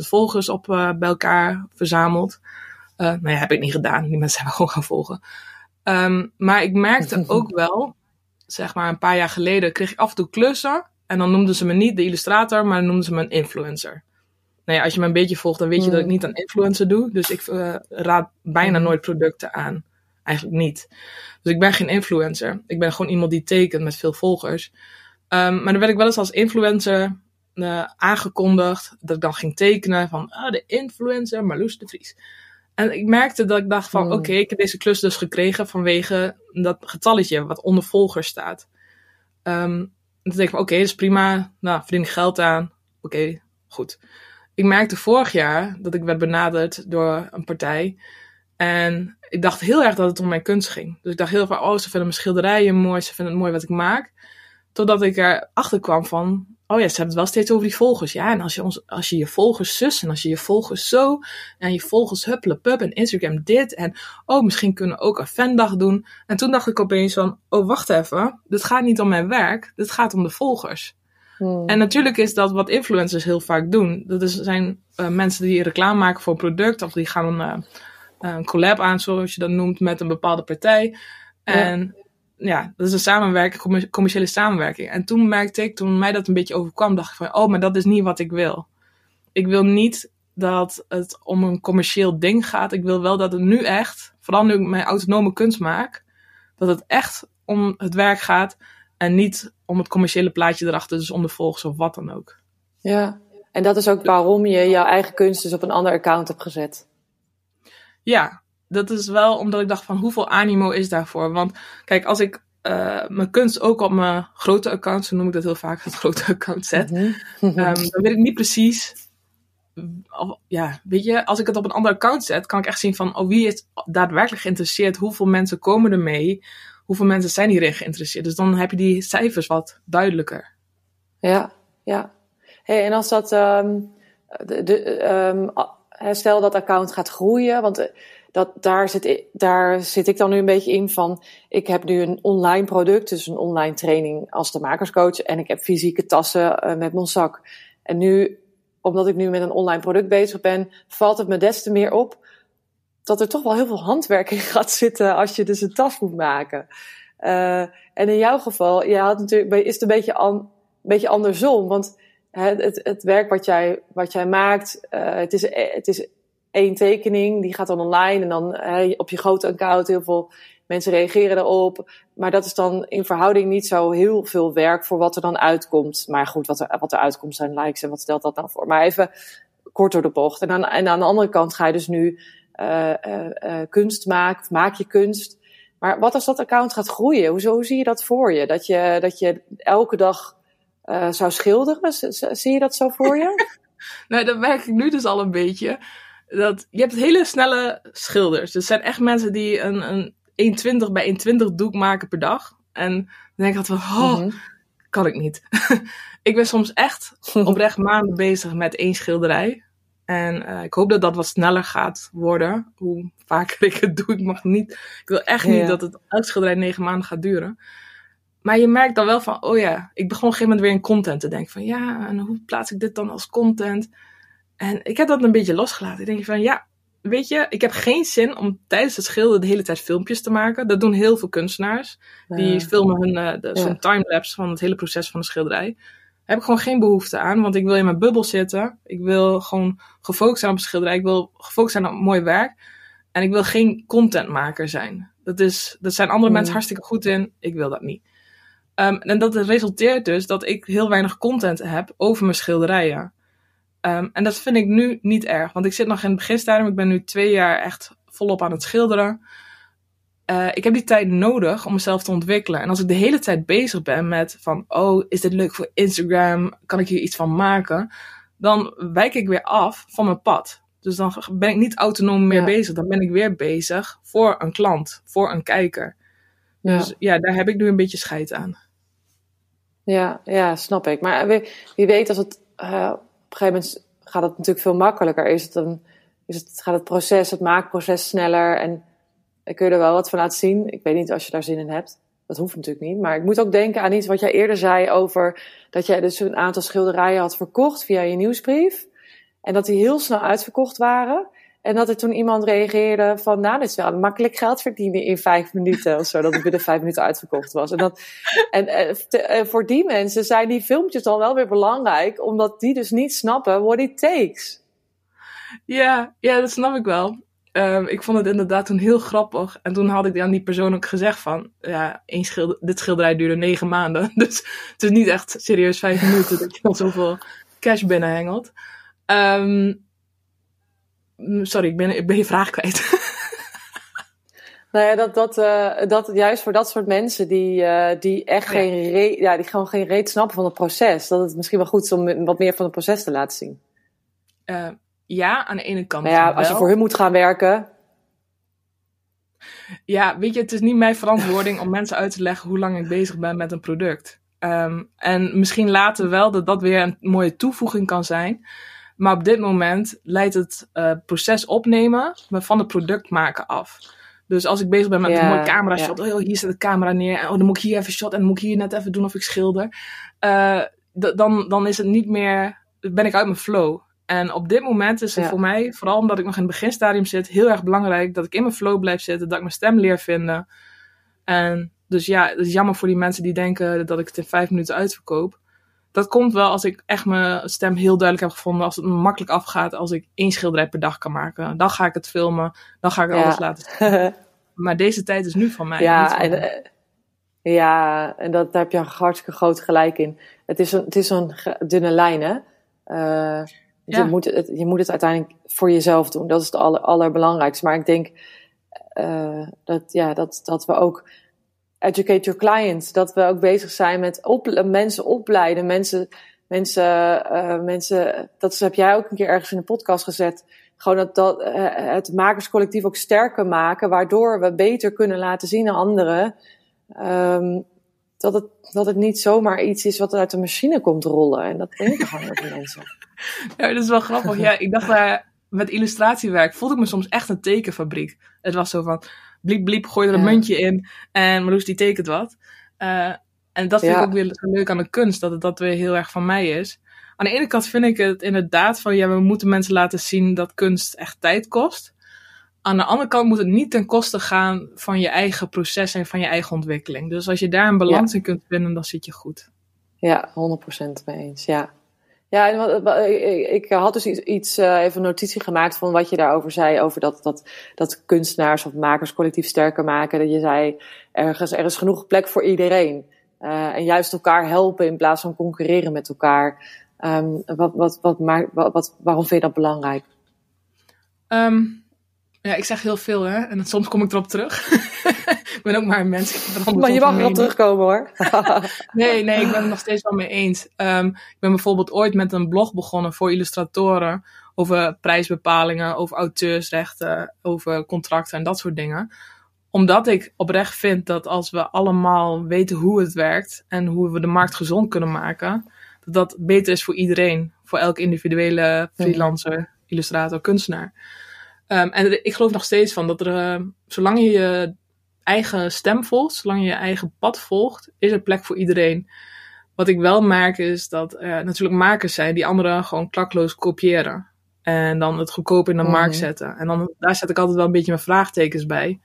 130.000 volgers op uh, bij elkaar verzameld. Uh, nou ja, heb ik niet gedaan. Die mensen hebben gewoon gaan volgen. Um, maar ik merkte ook wel, zeg maar een paar jaar geleden, kreeg ik af en toe klussen. En dan noemden ze me niet de illustrator, maar dan noemden ze me een influencer. Nou ja, als je me een beetje volgt, dan weet je dat ik niet aan influencer doe. Dus ik uh, raad bijna nooit producten aan. Eigenlijk niet. Dus ik ben geen influencer. Ik ben gewoon iemand die tekent met veel volgers. Um, maar dan werd ik wel eens als influencer uh, aangekondigd. Dat ik dan ging tekenen van ah, de influencer Marloes de Vries. En ik merkte dat ik dacht van, mm. oké, okay, ik heb deze klus dus gekregen vanwege dat getalletje wat onder volgers staat. Um, en toen denk ik van, oké, okay, dat is prima. Nou, verdien ik geld aan. Oké, okay, goed. Ik merkte vorig jaar dat ik werd benaderd door een partij. En ik dacht heel erg dat het om mijn kunst ging. Dus ik dacht heel van, oh, ze vinden mijn schilderijen mooi. Ze vinden het mooi wat ik maak. Totdat ik erachter kwam van, oh ja, ze hebben het wel steeds over die volgers. Ja, en als je, ons, als je je volgers zus en als je je volgers zo en je volgers huppelen pup en Instagram dit en oh, misschien kunnen we ook een fandag doen. En toen dacht ik opeens van, oh, wacht even, dit gaat niet om mijn werk, dit gaat om de volgers. Hmm. En natuurlijk is dat wat influencers heel vaak doen. Dat is, zijn uh, mensen die reclame maken voor een product of die gaan een, uh, een collab aan, zoals je dat noemt, met een bepaalde partij. En ja ja, dat is een samenwerking, commerciële samenwerking. En toen merkte ik, toen mij dat een beetje overkwam, dacht ik van, oh, maar dat is niet wat ik wil. Ik wil niet dat het om een commercieel ding gaat. Ik wil wel dat het nu echt, vooral nu ik mijn autonome kunst maak, dat het echt om het werk gaat en niet om het commerciële plaatje erachter, dus om de volgers of wat dan ook. Ja, en dat is ook waarom je jouw eigen kunst dus op een ander account hebt gezet. Ja, dat is wel omdat ik dacht van hoeveel animo is daarvoor. Want kijk, als ik uh, mijn kunst ook op mijn grote account, zo noem ik dat heel vaak, het grote account zet, um, dan weet ik niet precies. ja, weet je, als ik het op een ander account zet, kan ik echt zien van, oh, wie is daadwerkelijk geïnteresseerd? Hoeveel mensen komen er mee? Hoeveel mensen zijn hierin geïnteresseerd? Dus dan heb je die cijfers wat duidelijker. Ja, ja. Hey, en als dat, um, de, de, um, stel dat account gaat groeien, want eh, dat, daar, zit, daar zit ik dan nu een beetje in van, ik heb nu een online product, dus een online training als de makerscoach en ik heb fysieke tassen uh, met mijn zak. En nu, omdat ik nu met een online product bezig ben, valt het me des te meer op dat er toch wel heel veel handwerk in gaat zitten als je dus een tas moet maken. Uh, en in jouw geval, je had natuurlijk, is het een beetje, an, beetje andersom, want het, het, het, werk wat jij, wat jij maakt, uh, het, is, het is één tekening, die gaat dan online en dan op je grote account heel veel mensen reageren erop. Maar dat is dan in verhouding niet zo heel veel werk voor wat er dan uitkomt. Maar goed, wat er, wat uitkomt zijn likes en wat stelt dat dan voor? Maar even kort door de bocht. En aan, en aan de andere kant ga je dus nu uh, uh, kunst maken, maak je kunst. Maar wat als dat account gaat groeien? Hoe, hoe zie je dat voor je? Dat je, dat je elke dag zou schilderen? zie je dat zo voor je? <laughs> nou, dat merk ik nu dus al een beetje dat, je hebt hele snelle schilders. Dus het zijn echt mensen die een, een 1,20 bij 1,20 doek maken per dag. En dan denk ik altijd van, oh, mm kan ik niet. <laughs> ik ben soms echt <laughs> oprecht maanden bezig met één schilderij. En uh, ik hoop dat dat wat sneller gaat worden. Hoe vaker <laughs> ik het doe. Ik mag niet. Ik wil echt niet dat het uitschilderij negen maanden gaat duren. Maar je merkt dan wel van, oh ja, ik begon op een gegeven moment weer in content te denken. Van ja, en hoe plaats ik dit dan als content? En ik heb dat een beetje losgelaten. Ik denk van ja, weet je, ik heb geen zin om tijdens het schilderen de hele tijd filmpjes te maken. Dat doen heel veel kunstenaars. Die filmen hun, uh, zo'n timelapse van het hele proces van de schilderij. Daar heb ik gewoon geen behoefte aan, want ik wil in mijn bubbel zitten. Ik wil gewoon gefocust zijn op een schilderij. Ik wil gefocust zijn op mooi werk. En ik wil geen contentmaker zijn. Dat, is, dat zijn andere mensen hartstikke goed in. Ik wil dat niet. Um, en dat resulteert dus dat ik heel weinig content heb over mijn schilderijen. Um, en dat vind ik nu niet erg, want ik zit nog in het beginstadium. Ik ben nu twee jaar echt volop aan het schilderen. Uh, ik heb die tijd nodig om mezelf te ontwikkelen. En als ik de hele tijd bezig ben met van, oh, is dit leuk voor Instagram? Kan ik hier iets van maken? Dan wijk ik weer af van mijn pad. Dus dan ben ik niet autonoom meer bezig. Dan ben ik weer bezig voor een klant, voor een kijker. Dus ja, daar heb ik nu een beetje scheid aan. Ja, ja snap ik. Maar wie, wie weet als het uh, op een gegeven moment gaat het natuurlijk veel makkelijker. Is het een, is het, gaat het proces, het maakproces sneller en kun je er wel wat van laten zien. Ik weet niet als je daar zin in hebt. Dat hoeft natuurlijk niet. Maar ik moet ook denken aan iets wat jij eerder zei over dat jij dus een aantal schilderijen had verkocht via je nieuwsbrief. En dat die heel snel uitverkocht waren. En dat er toen iemand reageerde van, nou, dit is wel makkelijk geld verdienen in vijf minuten of zo. Dat het binnen vijf minuten uitverkocht was. En, dat, en, en eh, voor die mensen zijn die filmpjes dan wel weer belangrijk, omdat die dus niet snappen what it takes. Ja, ja, dat snap ik wel. Um, ik vond het inderdaad toen heel grappig. En toen had ik aan die persoon ook gezegd van... Ja, één dit schilderij duurde negen maanden. <laughs> Dus het is niet echt serieus vijf minuten dat je dan zoveel cash binnenhengelt. Um, sorry, ik ben, ik ben je vraag kwijt. <laughs> Nou ja, dat, dat, uh, dat juist voor dat soort mensen die, uh, die echt geen reet, ja, die gewoon geen reet snappen van het proces, dat het misschien wel goed is om wat meer van het proces te laten zien. Uh, ja, aan de ene kant. Nou ja, als je voor hun moet gaan werken. Ja, weet je, het is niet mijn verantwoording om <laughs> mensen uit te leggen hoe lang ik bezig ben met een product. Um, en misschien later wel dat dat weer een mooie toevoeging kan zijn. Maar op dit moment leidt het uh, proces opnemen van het product maken af. Dus als ik bezig ben met een mooi camera shot, oh hier zit de camera neer, oh dan moet ik hier even shot en dan moet ik hier net even doen of ik schilder. Uh, dan, dan is het niet meer, ben ik uit mijn flow. En op dit moment is het voor mij, vooral omdat ik nog in het beginstadium zit, heel erg belangrijk dat ik in mijn flow blijf zitten, dat ik mijn stem leer vinden. En dus ja, het is jammer voor die mensen die denken dat ik het in vijf minuten uitverkoop dat komt wel als ik echt mijn stem heel duidelijk heb gevonden. Als het me makkelijk afgaat. Als ik één schilderij per dag kan maken. Dan ga ik het filmen. Dan ga ik alles laten zien. <laughs> maar deze tijd is nu van mij. Ja, en, eh, ja en dat, daar heb je een hartstikke groot gelijk in. Het is, een, het is zo'n dunne lijn, hè? Uh, je, moet het, je moet het uiteindelijk voor jezelf doen. Dat is het aller, allerbelangrijkste. Maar ik denk, uh, dat, ja, dat, dat we ook educate your clients. Dat we ook bezig zijn met mensen opleiden. Mensen, mensen, uh, mensen, dat heb jij ook een keer ergens in de podcast gezet. Gewoon dat, dat uh, het makerscollectief ook sterker maken, waardoor we beter kunnen laten zien aan anderen. Um, dat het, dat het niet zomaar iets is wat uit de machine komt rollen. En dat denken gewoon veel mensen. <laughs> Ja, dat is wel grappig. Ja, ik dacht, uh, met illustratiewerk voelde ik me soms echt een tekenfabriek. Het was zo van, bliep bliep, gooi er een muntje in en Marloes die tekent wat. Uh, en dat vind ik ook weer leuk aan de kunst, dat het dat weer heel erg van mij is. Aan de ene kant vind ik het inderdaad van, ja, we moeten mensen laten zien dat kunst echt tijd kost. Aan de andere kant moet het niet ten koste gaan van je eigen proces en van je eigen ontwikkeling. Dus als je daar een balans in kunt vinden, dan zit je goed. Ja, 100% mee eens, ja. Ja, ik had dus iets, uh, even notitie gemaakt van wat je daarover zei. Over dat, dat, dat kunstenaars of makers collectief sterker maken. Dat je zei, ergens, er is genoeg plek voor iedereen. Uh, en juist elkaar helpen in plaats van concurreren met elkaar. Um, wat, wat, wat, maar, wat, waarom vind je dat belangrijk? Um, ja, ik zeg heel veel, hè. En soms kom ik erop terug. <laughs> ik ben ook maar een mens. maar je mag erop terugkomen, hoor. <laughs> nee, nee, ik ben het nog steeds wel mee eens. Um, ik ben bijvoorbeeld ooit met een blog begonnen voor illustratoren. Over prijsbepalingen, over auteursrechten, over contracten en dat soort dingen. Omdat ik oprecht vind dat als we allemaal weten hoe het werkt en hoe we de markt gezond kunnen maken, dat dat beter is voor iedereen. Voor elk individuele freelancer, illustrator, kunstenaar. Um, en ik geloof nog steeds van dat er, uh, zolang je je eigen stem volgt, zolang je je eigen pad volgt, is er plek voor iedereen. Wat ik wel merk is dat er natuurlijk makers zijn die anderen gewoon klakloos kopiëren. En dan het goedkoop in de markt mhm. zetten. En dan, daar zet ik altijd wel een beetje mijn vraagtekens bij.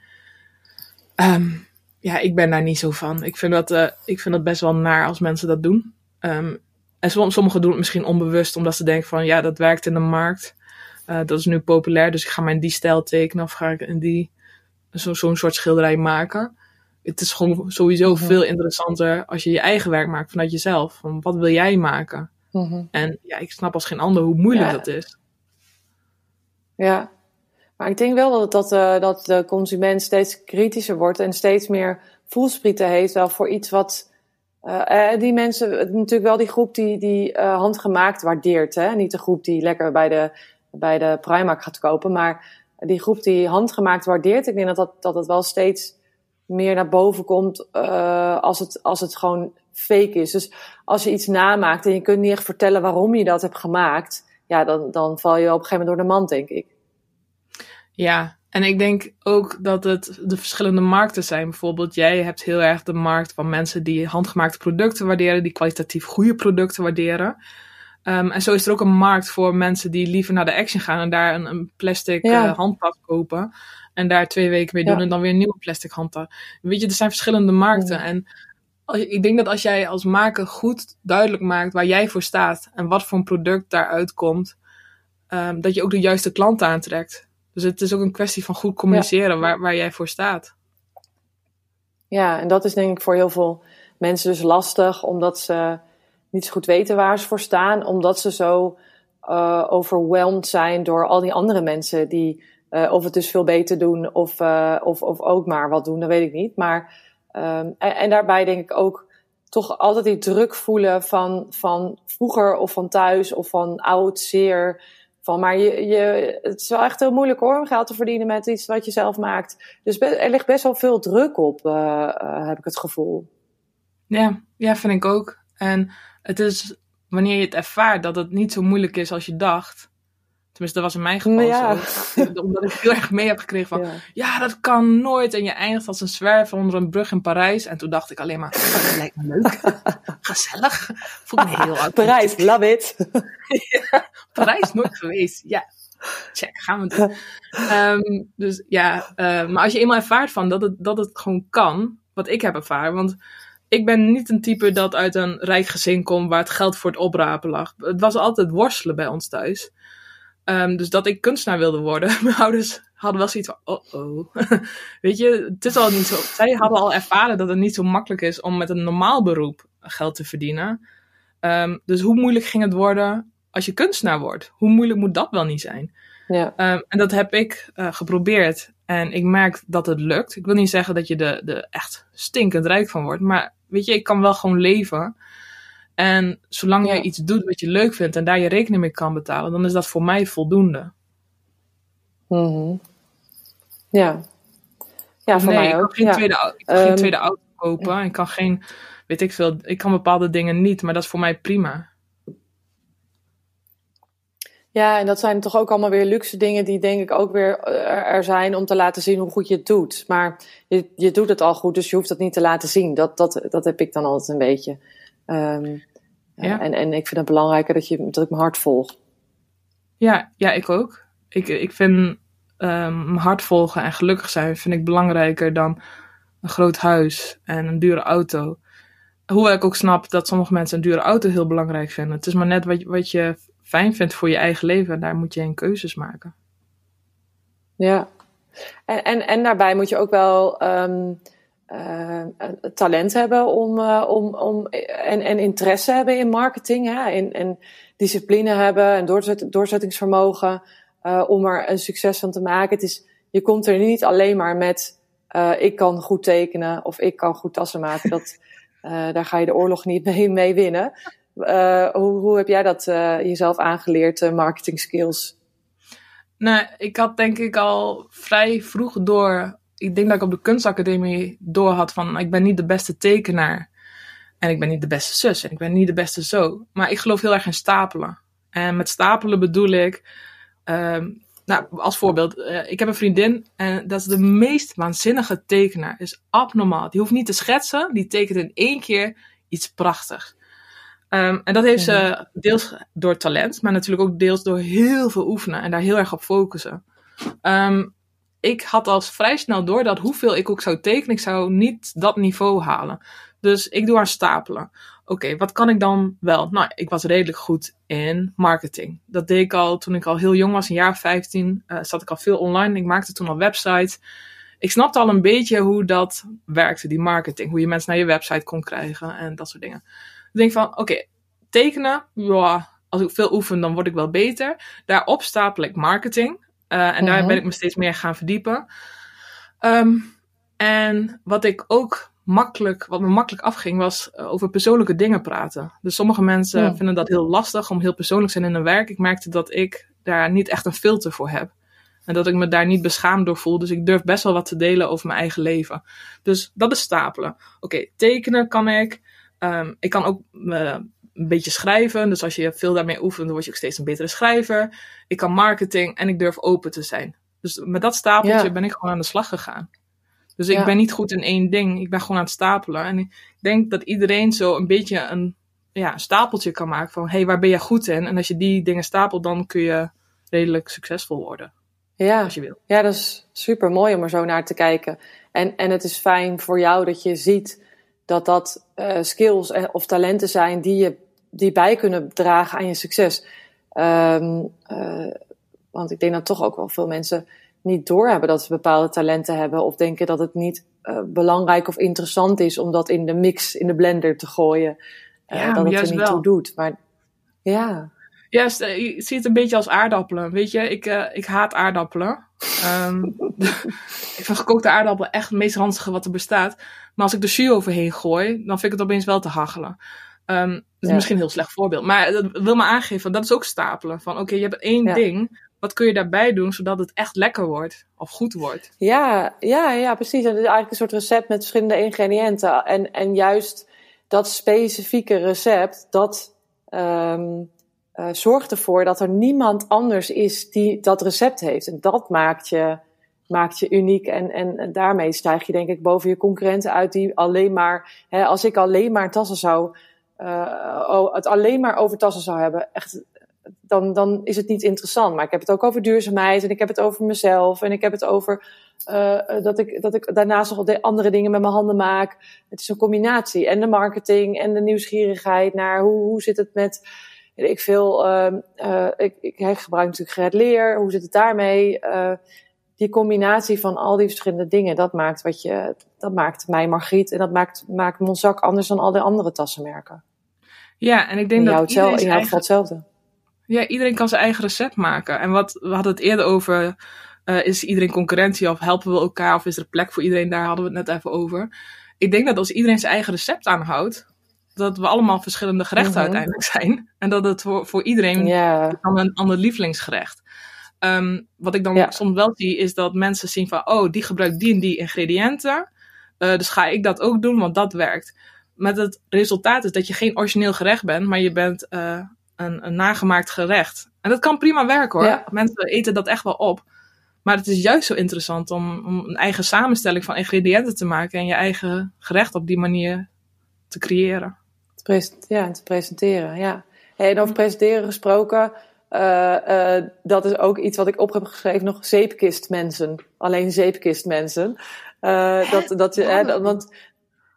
Um, ja, ik ben daar niet zo van. Ik vind dat, uh, ik vind dat best wel naar als mensen dat doen. Um, en sommigen doen het misschien onbewust, omdat ze denken van ja, dat werkt in de markt. Uh, dat is nu populair, dus ik ga mij in die stijl tekenen of ga ik in die zo'n zo soort schilderij maken. Het is gewoon sowieso mm -hmm. veel interessanter als je je eigen werk maakt vanuit jezelf. Van wat wil jij maken? Mm -hmm. En ja, ik snap als geen ander hoe moeilijk ja. dat is. Ja, maar ik denk wel dat, dat, uh, dat de consument steeds kritischer wordt en steeds meer voelsprieten heeft wel voor iets wat. Uh, die mensen, natuurlijk wel die groep die, die uh, handgemaakt waardeert. Hè? Niet de groep die lekker bij de bij de Primark gaat kopen. Maar die groep die handgemaakt waardeert, ik denk dat dat, dat het wel steeds meer naar boven komt uh, als, het, als het gewoon fake is. Dus als je iets namaakt en je kunt niet echt vertellen waarom je dat hebt gemaakt, ja, dan, dan val je op een gegeven moment door de mand, denk ik. Ja, en ik denk ook dat het de verschillende markten zijn. Bijvoorbeeld, jij hebt heel erg de markt van mensen die handgemaakte producten waarderen, die kwalitatief goede producten waarderen. Um, en zo is er ook een markt voor mensen die liever naar de Action gaan en daar een, een plastic ja. uh, handtas kopen. En daar twee weken mee doen ja. en dan weer een nieuwe plastic handtas. Weet je, er zijn verschillende markten. Ja. En ik denk dat als jij als maker goed duidelijk maakt waar jij voor staat en wat voor een product daaruit komt, um, dat je ook de juiste klant aantrekt. Dus het is ook een kwestie van goed communiceren waar, waar jij voor staat. Ja, en dat is denk ik voor heel veel mensen dus lastig, omdat ze niet zo goed weten waar ze voor staan, omdat ze zo uh, overwhelmed zijn door al die andere mensen die uh, of het dus veel beter doen of, uh, of, of ook maar wat doen, dat weet ik niet. Maar, en, en, daarbij denk ik ook toch altijd die druk voelen van, van vroeger of van thuis of van oud, zeer. Van, maar je, je, het is wel echt heel moeilijk hoor om geld te verdienen met iets wat je zelf maakt. Dus er ligt best wel veel druk op, heb ik het gevoel. Ja, ja, vind ik ook. En het is wanneer je het ervaart dat het niet zo moeilijk is als je dacht. Tenminste, dat was in mijn geval ja. zo. <laughs> Omdat ik heel erg mee heb gekregen van, ja. ja. dat kan nooit. En je eindigt als een zwerver onder een brug in Parijs. En toen dacht ik alleen maar, oh, dat lijkt me leuk. <laughs> Gezellig. Voel me heel oud. Parijs, love it. <laughs> ja, Parijs, nooit geweest. Ja, check, gaan we doen. Um, dus ja, uh, maar als je eenmaal ervaart van dat het, dat het gewoon kan, wat ik heb ervaren. Want ik ben niet een type dat uit een rijk gezin komt waar het geld voor het oprapen lag. Het was altijd worstelen bij ons thuis. Um, dus dat ik kunstenaar wilde worden. <laughs> Mijn ouders hadden wel zoiets van, oh oh. <laughs> Weet je, het is al niet zo. Zij hadden al ervaren dat het niet zo makkelijk is om met een normaal beroep geld te verdienen. Um, dus hoe moeilijk ging het worden als je kunstenaar wordt? Hoe moeilijk moet dat wel niet zijn? Ja. Um, en dat heb ik uh, geprobeerd. En ik merk dat het lukt. Ik wil niet zeggen dat je er de, de echt stinkend rijk van wordt. Maar weet je, ik kan wel gewoon leven. En zolang jij iets doet wat je leuk vindt en daar je rekening mee kan betalen, dan is dat voor mij voldoende. Mm Ja. Ja, voor nee, mij ik kan ook. geen, tweede, ik kan geen Ehm, tweede auto kopen. Ik kan geen, weet ik veel, ik kan bepaalde dingen niet, maar dat is voor mij prima. Ja, en dat zijn toch ook allemaal weer luxe dingen die denk ik ook weer eh, er zijn om te laten zien hoe goed je het doet. Maar je, je doet het al goed, dus je hoeft het niet te laten zien. Dat, dat, dat heb ik dan altijd een beetje. Ehm, Ja. en, en ik vind het belangrijker dat, je, dat ik mijn hart volg. Ja, ja, ik ook. Ik, ik vind ehm, mijn hart volgen en gelukkig zijn vind ik belangrijker dan een groot huis en een dure auto. Hoewel ik ook snap dat sommige mensen een dure auto heel belangrijk vinden. Het is maar net wat, wat je fijn vindt voor je eigen leven en daar moet je in keuzes maken. Ja. En, en, en daarbij moet je ook wel ehm, eh, talent hebben om, eh, om, om, en, en interesse hebben in marketing. Hè? En, en discipline hebben en doorzet, doorzettingsvermogen eh, om er een succes van te maken. Het is, je komt er niet alleen maar met ik kan goed tekenen of ik kan goed tassen maken. Dat, daar ga je de oorlog niet mee, mee winnen. Eh, hoe, heb jij dat eh, jezelf aangeleerd, eh, marketing skills? Nou, ik had denk ik al vrij vroeg door. Ik denk dat ik op de kunstacademie door had van ik ben niet de beste tekenaar. En ik ben niet de beste zus en ik ben niet de beste zo. Maar ik geloof heel erg in stapelen. En met stapelen bedoel ik. ehm, nou, als voorbeeld, ik heb een vriendin en dat is de meest waanzinnige tekenaar. Is abnormaal. Die hoeft niet te schetsen, die tekent in één keer iets prachtigs. Ehm, en dat heeft ze deels door talent, maar natuurlijk ook deels door heel veel oefenen en daar heel erg op focussen. Ehm, ik had al vrij snel door dat hoeveel ik ook zou tekenen, ik zou niet dat niveau halen. Dus ik doe aan stapelen. Oké, wat kan ik dan wel? Nou, ik was redelijk goed in marketing. Dat deed ik al toen ik al heel jong was, een jaar of 15. eh, zat ik al veel online. Ik maakte toen al websites. Ik snapte al een beetje hoe dat werkte, die marketing. Hoe je mensen naar je website kon krijgen en dat soort dingen. Ik denk van, oké, tekenen, ja, als ik veel oefen, dan word ik wel beter. Daarop stapel ik marketing. eh, en daar Mhm. ben ik me steeds meer gaan verdiepen. Ehm, en wat ik ook makkelijk, wat me makkelijk afging, was eh, over persoonlijke dingen praten. Dus sommige mensen Ja. vinden dat heel lastig om heel persoonlijk te zijn in hun werk. Ik merkte dat ik daar niet echt een filter voor heb. En dat ik me daar niet beschaamd door voel. Dus ik durf best wel wat te delen over mijn eigen leven. Dus dat is stapelen. Oké, tekenen kan ik. Ehm, ik kan ook eh, een beetje schrijven. Dus als je veel daarmee oefent, dan word je ook steeds een betere schrijver. Ik kan marketing en ik durf open te zijn. Dus met dat stapeltje Ja. ben ik gewoon aan de slag gegaan. Dus ik ben niet goed in één ding. Ik ben gewoon aan het stapelen. En ik denk dat iedereen zo een beetje een, ja, een stapeltje kan maken van... hé, hey, waar ben je goed in? En als je die dingen stapelt, dan kun je redelijk succesvol worden. Ja. Als je wil. Ja, dat is super mooi om er zo naar te kijken. En, en het is fijn voor jou dat je ziet dat dat eh, skills of talenten zijn die, je, die bij kunnen dragen aan je succes. Ehm, eh, want ik denk dat toch ook wel veel mensen niet doorhebben dat ze bepaalde talenten hebben. Of denken dat het niet eh, belangrijk of interessant is om dat in de mix, in de blender te gooien. Ja, dat het juist er niet wel. toe doet. Maar ja, Ja, st- je ziet het een beetje als aardappelen. Weet je, ik, ik haat aardappelen. Ehm, <laughs> ik vind gekookte aardappelen echt het meest ranzige wat er bestaat. Maar als ik de jus overheen gooi, dan vind ik het opeens wel te hachelen. Ehm, dat is Ja. misschien een heel slecht voorbeeld. Maar dat wil me aangeven, dat is ook stapelen. Van oké, je hebt één Ja. ding. Wat kun je daarbij doen, zodat het echt lekker wordt? Of goed wordt? Ja, ja, ja, precies. Het is eigenlijk een soort recept met verschillende ingrediënten. En, en juist dat specifieke recept, dat ehm, eh, zorgt ervoor dat er niemand anders is die dat recept heeft. En dat maakt je, maakt je uniek. En, en, daarmee stijg je denk ik boven je concurrenten uit die alleen maar... Hè, als ik alleen maar tassen zou... eh, het alleen maar over tassen zou hebben, echt dan, dan is het niet interessant. Maar ik heb het ook over duurzaamheid en ik heb het over mezelf en ik heb het over uh, dat, ik, dat ik daarnaast nog de andere dingen met mijn handen maak. Het is een combinatie. En de marketing en de nieuwsgierigheid naar hoe, hoe zit het met. Weet Ik veel, uh, uh, ik, ik gebruik natuurlijk gered leer. Hoe zit het daarmee? Uh, die combinatie van al die verschillende dingen, dat maakt wat je, dat maakt mij Margriet en dat maakt, maakt Monzak anders dan al die andere tassenmerken. Ja, en ik denk dat iedereen in jouw hetzelfde. Ja, iedereen kan zijn eigen recept maken. En wat, we hadden het eerder over Uh, is iedereen concurrentie of helpen we elkaar of is er plek voor iedereen? Daar hadden we het net even over. Ik denk dat als iedereen zijn eigen recept aanhoudt, dat we allemaal verschillende gerechten mhm. uiteindelijk zijn. En dat het voor, voor iedereen yeah. een ander lievelingsgerecht. Um, wat ik dan soms wel zie, is dat mensen zien van, oh, die gebruikt die en die ingrediënten. Uh, dus ga ik dat ook doen, want dat werkt. Met het resultaat is dat je geen origineel gerecht bent, maar je bent uh, een, een, nagemaakt gerecht. En dat kan prima werken hoor. Mensen eten dat echt wel op. Maar het is juist zo interessant om, om een eigen samenstelling van ingrediënten te maken en je eigen gerecht op die manier te creëren. Ja, te presenteren, ja. En over presenteren gesproken, uh, uh, dat is ook iets wat ik op heb geschreven, nog zeepkistmensen. Alleen zeepkistmensen. Uh, dat, dat, hè, want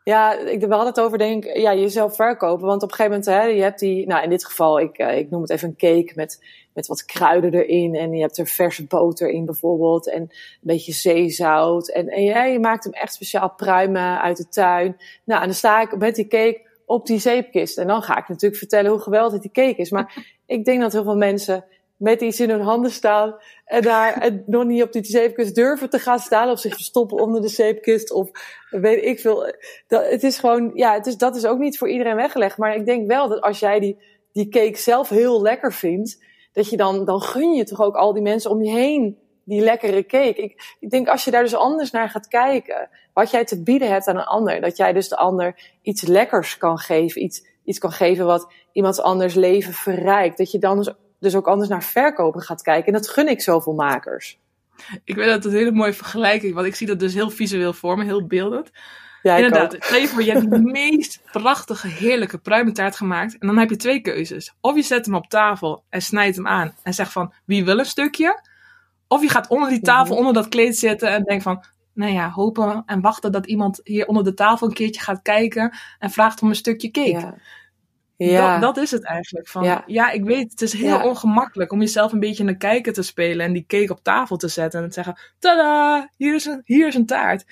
ja, ik, we hadden het over, denk ja, jezelf verkopen. Want op een gegeven moment, hè, je hebt die, nou in dit geval, ik, ik noem het even een cake met, met wat kruiden erin. En je hebt er verse boter in bijvoorbeeld. En een beetje zeezout. En, en ja, je maakt hem echt speciaal pruimen uit de tuin. Nou, en dan sta ik met die cake op die zeepkist. En dan ga ik natuurlijk vertellen hoe geweldig die cake is. Maar <laughs> ik denk dat heel veel mensen met iets in hun handen staan en daar en nog niet op die zeepkist durven te gaan staan of zich verstoppen onder de zeepkist of weet ik veel. Dat, het is gewoon, ja, het is, dat is ook niet voor iedereen weggelegd. Maar ik denk wel dat als jij die, die cake zelf heel lekker vindt, dat je dan, dan gun je toch ook al die mensen om je heen die lekkere cake. Ik, ik denk als je daar dus anders naar gaat kijken, wat jij te bieden hebt aan een ander, dat jij dus de ander iets lekkers kan geven, iets, iets kan geven wat iemand anders leven verrijkt. Dat je dan dus, dus ook anders naar verkopen gaat kijken. En dat gun ik zoveel makers. Ik weet dat het een hele mooie vergelijking, want ik zie dat dus heel visueel voor me, heel beeldend. Ja, Inderdaad, stel je voor, je hebt de meest prachtige, heerlijke pruimentaart gemaakt. En dan heb je twee keuzes. Of je zet hem op tafel en snijdt hem aan en zegt van, wie wil een stukje? Of je gaat onder die tafel, mhm. onder dat kleed zitten en denkt van, nou ja, hopen en wachten dat iemand hier onder de tafel een keertje gaat kijken en vraagt om een stukje cake. Ja. ja. Dat, dat, is het eigenlijk. Van, ja. ja ik weet, het is heel ongemakkelijk om jezelf een beetje in de kijker te spelen en die cake op tafel te zetten en te zeggen, tada, hier is een, hier is een taart.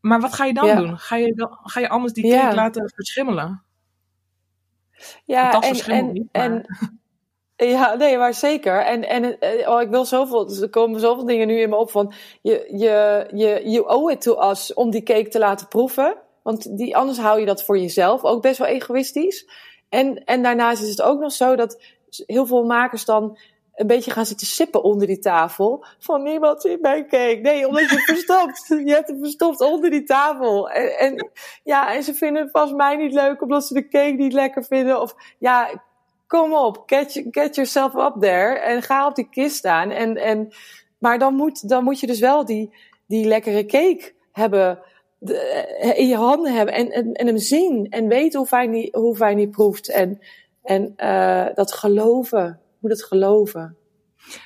Maar wat ga je dan doen? Ga je, ga je anders die cake laten verschimmelen? Ja, en, en, en <laughs> ja, nee, maar zeker. En, en eh, oh, ik wil zoveel, dus er komen zoveel dingen nu in me op van, je, je, je, you owe it to us om die cake te laten proeven. Want die, anders hou je dat voor jezelf, ook best wel egoïstisch. En, en daarnaast is het ook nog zo dat heel veel makers dan een beetje gaan zitten sippen onder die tafel. Van niemand ziet mijn cake. Nee, omdat je <laughs> verstopt. Je hebt hem verstopt onder die tafel. En, en, ja, en ze vinden het vast mij niet leuk omdat ze de cake niet lekker vinden. Of ja, kom op, get, yourself up there en ga op die kist staan. En, en, maar dan moet, dan moet je dus wel die, die lekkere cake hebben, de, in je handen hebben en, en, en, hem zien en weten hoe fijn die, hoe fijn die proeft. En, en uh, dat geloven, moet het geloven.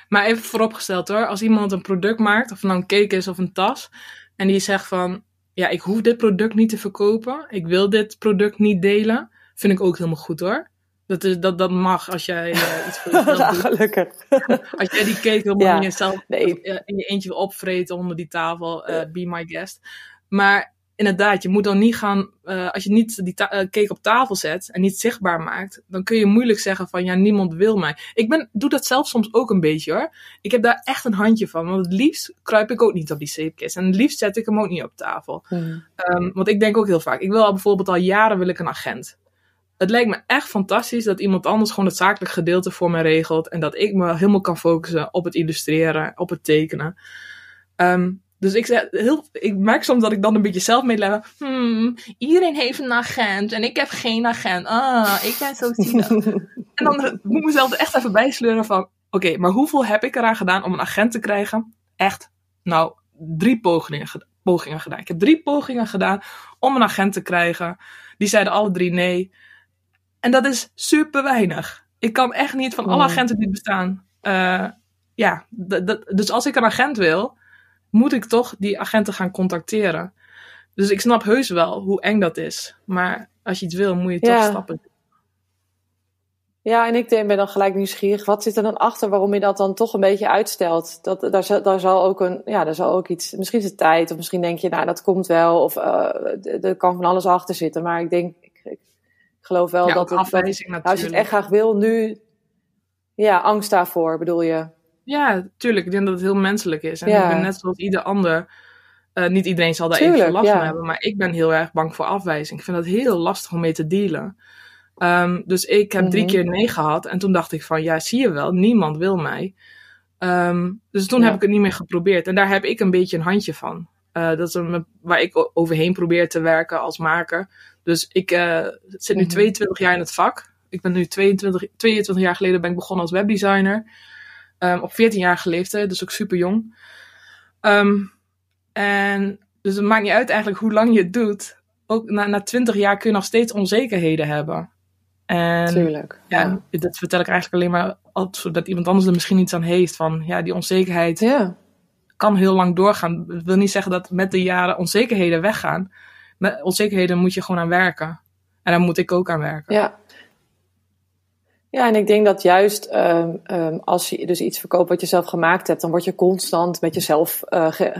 Maar even vooropgesteld hoor, als iemand een product maakt, of het nou een cake is of een tas, en die zegt van, ja, ik hoef dit product niet te verkopen, ik wil dit product niet delen, vind ik ook helemaal goed hoor. Dat, is, dat, dat mag als jij uh, <laughs> iets voor jezelf doet. Gelukkig. <laughs> als jij die cake helemaal ja. in jezelf nee. in je eentje wil opvreten onder die tafel, uh, be my guest. Maar inderdaad, je moet dan niet gaan, als je niet die cake op tafel zet en niet zichtbaar maakt, dan kun je moeilijk zeggen van ja, niemand wil mij. Ik ben, doe dat zelf soms ook een beetje hoor. Ik heb daar echt een handje van, want het liefst kruip ik ook niet op die zeepkist. En het liefst zet ik hem ook niet op tafel. Um, want ik denk ook heel vaak, ik wil al bijvoorbeeld al jaren wil ik een agent het lijkt me echt fantastisch dat iemand anders gewoon het zakelijk gedeelte voor me regelt. En dat ik me helemaal kan focussen op het illustreren, op het tekenen. Um, dus ik, zeg, heel, ik merk soms dat ik dan een beetje zelf meeleven. Hmm, iedereen heeft een agent en ik heb geen agent. Ah, ik ben zo zielig. <laughs> en dan moet ik mezelf er echt even bijsleuren van... Oké, maar hoeveel heb ik eraan gedaan om een agent te krijgen? Echt, nou, drie pogingen, pogingen gedaan. Ik heb drie pogingen gedaan om een agent te krijgen. Die zeiden alle drie nee. En dat is super weinig. Ik kan echt niet van alle agenten die bestaan. Uh, ja, dus als ik een agent wil, moet ik toch die agenten gaan contacteren. Dus ik snap heus wel hoe eng dat is. Maar als je iets wil, moet je toch stappen. Ja, en ik ben dan gelijk nieuwsgierig. Wat zit er dan achter waarom je dat dan toch een beetje uitstelt? Dat, daar, daar zal ook een, ja, daar zal ook iets, misschien is het tijd, of misschien denk je, nou, dat komt wel, of uh, er kan van alles achter zitten. Maar ik denk, ik geloof wel dat, het, afwijzing, als je het echt graag wil, nu. Ja, angst daarvoor bedoel je. Ja, tuurlijk. Ik denk dat het heel menselijk is. En ik ben net zoals ieder ander. Uh, niet iedereen zal daar tuurlijk, even last van hebben, maar ik ben heel erg bang voor afwijzing. Ik vind dat heel lastig om mee te dealen. Um, dus ik heb drie mhm. keer nee gehad en toen dacht ik van, ja, zie je wel, niemand wil mij. Um, dus toen heb ik het niet meer geprobeerd en daar heb ik een beetje een handje van. Uh, dat is een, waar ik overheen probeer te werken als maker. Dus ik uh, zit nu 22 mhm. jaar in het vak. Ik ben nu 22, 22 jaar geleden ben ik begonnen als webdesigner. Um, op 14 jaar leeftijd, dus ook super jong. Um, en dus het maakt niet uit eigenlijk hoe lang je het doet. Ook na, na 20 jaar kun je nog steeds onzekerheden hebben. En Tuurlijk. Ja, dat vertel ik eigenlijk alleen maar zodat iemand anders er misschien iets aan heeft. Van ja, die onzekerheid ja. kan heel lang doorgaan. Dat wil niet zeggen dat met de jaren onzekerheden weggaan. Met onzekerheden moet je gewoon aan werken. En daar moet ik ook aan werken. Ja, ja, en ik denk dat juist um, um, als je dus iets verkoopt wat je zelf gemaakt hebt, dan word je constant met jezelf ge,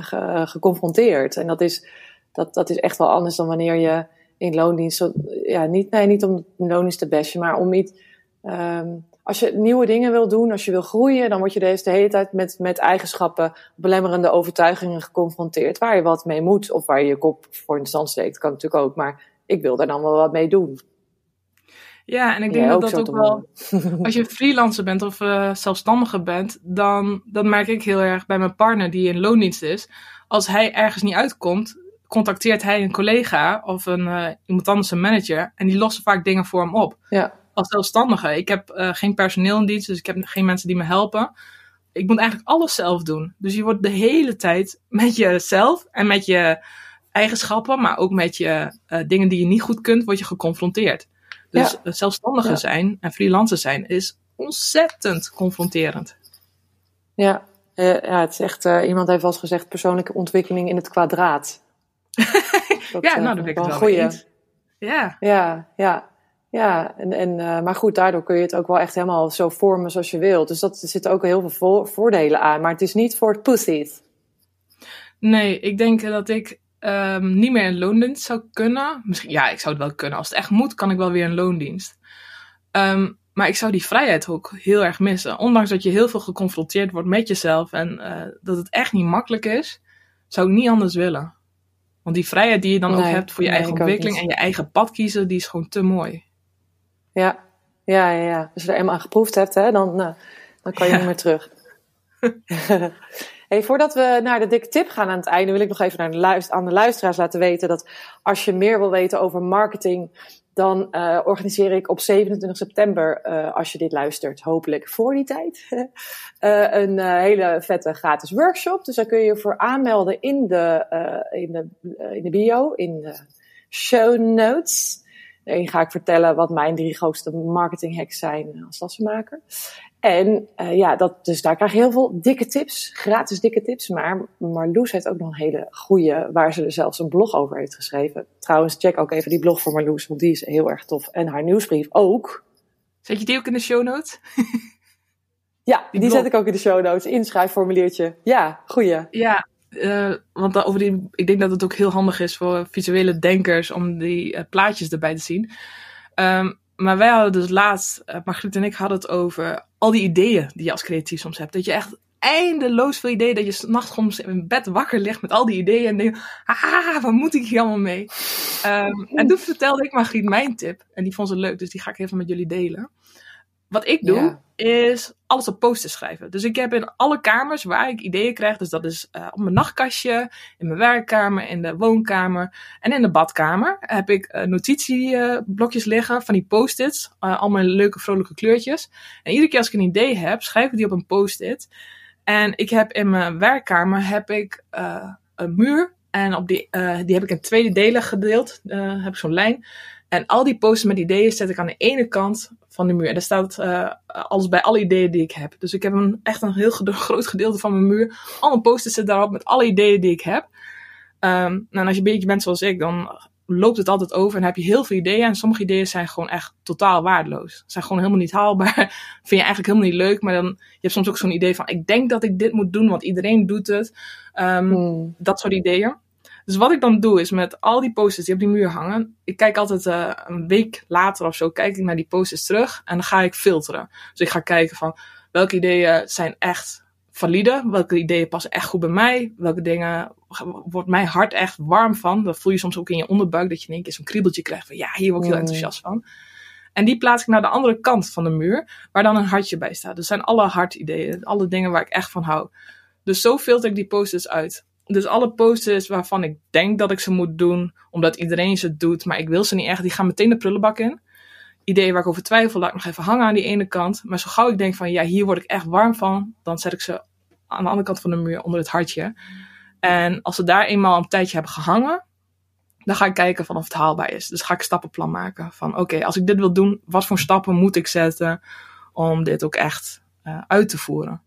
geconfronteerd. En dat is, dat, dat is echt wel anders dan wanneer je in loondienst, ja, niet, nee, niet om loondienst te bashen, maar om niet, um, als je nieuwe dingen wil doen, als je wil groeien, dan word je deze de hele tijd met, met eigenschappen, belemmerende overtuigingen geconfronteerd, waar je wat mee moet of waar je je kop voor in de stand steekt. kan natuurlijk ook, maar ik wil daar dan wel wat mee doen. Ja, en ik denk dat dat ook wel, <laughs> als je freelancer bent of uh, zelfstandige bent, dan dat merk ik heel erg bij mijn partner die in loondienst is. Als hij ergens niet uitkomt, contacteert hij een collega of een, uh, iemand anders, een manager, en die lossen vaak dingen voor hem op. Ja. Als zelfstandige. Ik heb uh, geen personeel in dienst, dus ik heb geen mensen die me helpen. Ik moet eigenlijk alles zelf doen. Dus je wordt de hele tijd met jezelf en met je eigenschappen, maar ook met je dingen die je niet goed kunt, word je geconfronteerd. Dus ja. zelfstandige zijn en freelancer zijn is ontzettend confronterend. Ja, uh, ja het is echt, iemand heeft wel eens gezegd, persoonlijke ontwikkeling in het kwadraat. <laughs> dat, ja, nou, dat ben ik het wel eens. Ja. Ja, ja. Ja, en, en, uh, maar goed, daardoor kun je het ook wel echt helemaal zo vormen zoals je wilt. Dus dat, er zitten ook heel veel voordelen aan. Maar het is niet voor het pussies. Nee, ik denk dat ik um, niet meer in loondienst zou kunnen. Misschien, ja, ik zou het wel kunnen. Als het echt moet, kan ik wel weer in loondienst. Um, maar ik zou die vrijheid ook heel erg missen. Ondanks dat je heel veel geconfronteerd wordt met jezelf en uh, dat het echt niet makkelijk is, zou ik niet anders willen. Want die vrijheid die je dan ook hebt voor je eigen ontwikkeling en je eigen pad kiezen, die is gewoon te mooi. Ja, ja, ja. ja. Als je er eenmaal aan geproefd hebt, hè, dan, uh, dan kan je niet meer terug. <laughs> Hey, voordat we naar de dikke tip gaan aan het einde, wil ik nog even naar de luister, aan de luisteraars laten weten dat als je meer wil weten over marketing, dan uh, organiseer ik op 27 september, uh, als je dit luistert, hopelijk voor die tijd, uh, <laughs> een hele vette gratis workshop. Dus daar kun je je voor aanmelden in de, in de, in de bio, in de show notes. Daarin ga ik vertellen wat mijn drie grootste marketing hacks zijn als tassenmaker. En uh, ja, dat, dus daar krijg je heel veel dikke tips, gratis dikke tips. Maar Marloes heeft ook nog een hele goede, waar ze er zelfs een blog over heeft geschreven. Trouwens, check ook even die blog voor Marloes, want die is heel erg tof. En haar nieuwsbrief ook. Zet je die ook in de show notes? ja, die, zet ik ook in de show notes. Inschrijfformuliertje. Ja, goeie. Ja, uh, want over die, ik denk dat het ook heel handig is voor visuele denkers om die uh, plaatjes erbij te zien. Um, maar wij hadden dus laatst, uh, Margriet en ik hadden het over al die ideeën die je als creatief soms hebt. Dat je echt eindeloos veel ideeën, dat je gewoon in bed wakker ligt met al die ideeën en denk, ah, waar moet ik hier allemaal mee? Um, en toen vertelde ik Margriet mijn tip en die vond ze leuk, dus die ga ik even met jullie delen. Wat ik doe, is alles op posters schrijven. Dus ik heb in alle kamers waar ik ideeën krijg, dus dat is uh, op mijn nachtkastje, in mijn werkkamer, in de woonkamer en in de badkamer, heb ik uh, notitieblokjes liggen van die post-its, uh, allemaal leuke vrolijke kleurtjes. En iedere keer als ik een idee heb, schrijf ik die op een post-it. En ik heb in mijn werkkamer heb ik een muur en op die, die heb ik in tweede delen gedeeld, heb ik zo'n lijn. En al die posters met ideeën zet ik aan de ene kant van de muur. En daar staat uh, alles bij alle ideeën die ik heb. Dus ik heb een, echt een heel <laughs> groot gedeelte van mijn muur. Alle posters zitten daarop met alle ideeën die ik heb. Um, en als je een beetje bent zoals ik, dan loopt het altijd over en heb je heel veel ideeën. En sommige ideeën zijn gewoon echt totaal waardeloos. Zijn gewoon helemaal niet haalbaar. <laughs> Vind je eigenlijk helemaal niet leuk. Maar dan, je hebt soms ook zo'n idee van, ik denk dat ik dit moet doen, want iedereen doet het. Um, Dat soort ideeën. Dus wat ik dan doe is met al die posters die op die muur hangen. Ik kijk altijd uh, een week later of zo, kijk ik naar die posters terug en dan ga ik filteren. Dus ik ga kijken van welke ideeën zijn echt valide? Welke ideeën passen echt goed bij mij? Welke dingen wordt mijn hart echt warm van? Dat voel je soms ook in je onderbuik, dat je in één keer zo'n kriebeltje krijgt van ja, hier word ik heel Mm. enthousiast van. En die plaats ik naar de andere kant van de muur, waar dan een hartje bij staat. Dus zijn alle hartideeën, alle dingen waar ik echt van hou. Dus zo filter ik die post-its uit. Dus alle post-its waarvan ik denk dat ik ze moet doen, omdat iedereen ze doet, maar ik wil ze niet echt, die gaan meteen de prullenbak in. Ideeën waar ik over twijfel, laat ik nog even hangen aan die ene kant. Maar zo gauw ik denk van, ja, hier word ik echt warm van, dan zet ik ze aan de andere kant van de muur onder het hartje. En als ze daar eenmaal een tijdje hebben gehangen, dan ga ik kijken van of het haalbaar is. Dus ga ik stappenplan maken van, oké, als ik dit wil doen, wat voor stappen moet ik zetten om dit ook echt eh, uit te voeren.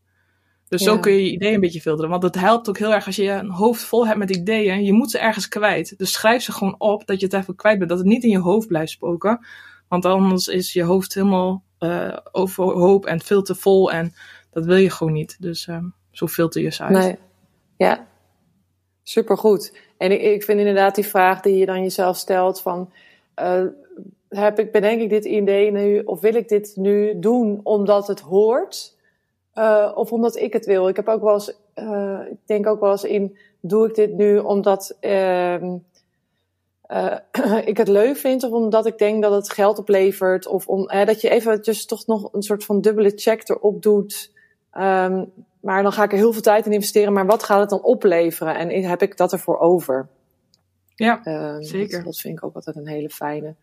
Dus zo kun je je ideeën een beetje filteren. Want het helpt ook heel erg als je een hoofd vol hebt met ideeën. Je moet ze ergens kwijt. Dus schrijf ze gewoon op dat je het even kwijt bent. Dat het niet in je hoofd blijft spoken. Want anders is je hoofd helemaal eh, overhoop en veel te vol. En dat wil je gewoon niet. Dus ehm, zo filter je ze uit. Nee. Ja, supergoed. En ik, ik vind inderdaad die vraag die je dan jezelf stelt van... eh, heb ik, bedenk ik dit idee nu of wil ik dit nu doen omdat het hoort? Eh, of omdat ik het wil? Ik heb ook wel eens, eh, ik denk ook wel eens in, doe ik dit nu omdat ehm, eh, <clears throat> ik het leuk vind of omdat ik denk dat het geld oplevert? Of om, dat je eventjes toch nog een soort van dubbele check erop doet... Ehm, maar dan ga ik er heel veel tijd in investeren. Maar wat gaat het dan opleveren? En heb ik dat ervoor over? Ja, Ehm, Zeker. Dat, dat vind ik ook altijd een hele fijne.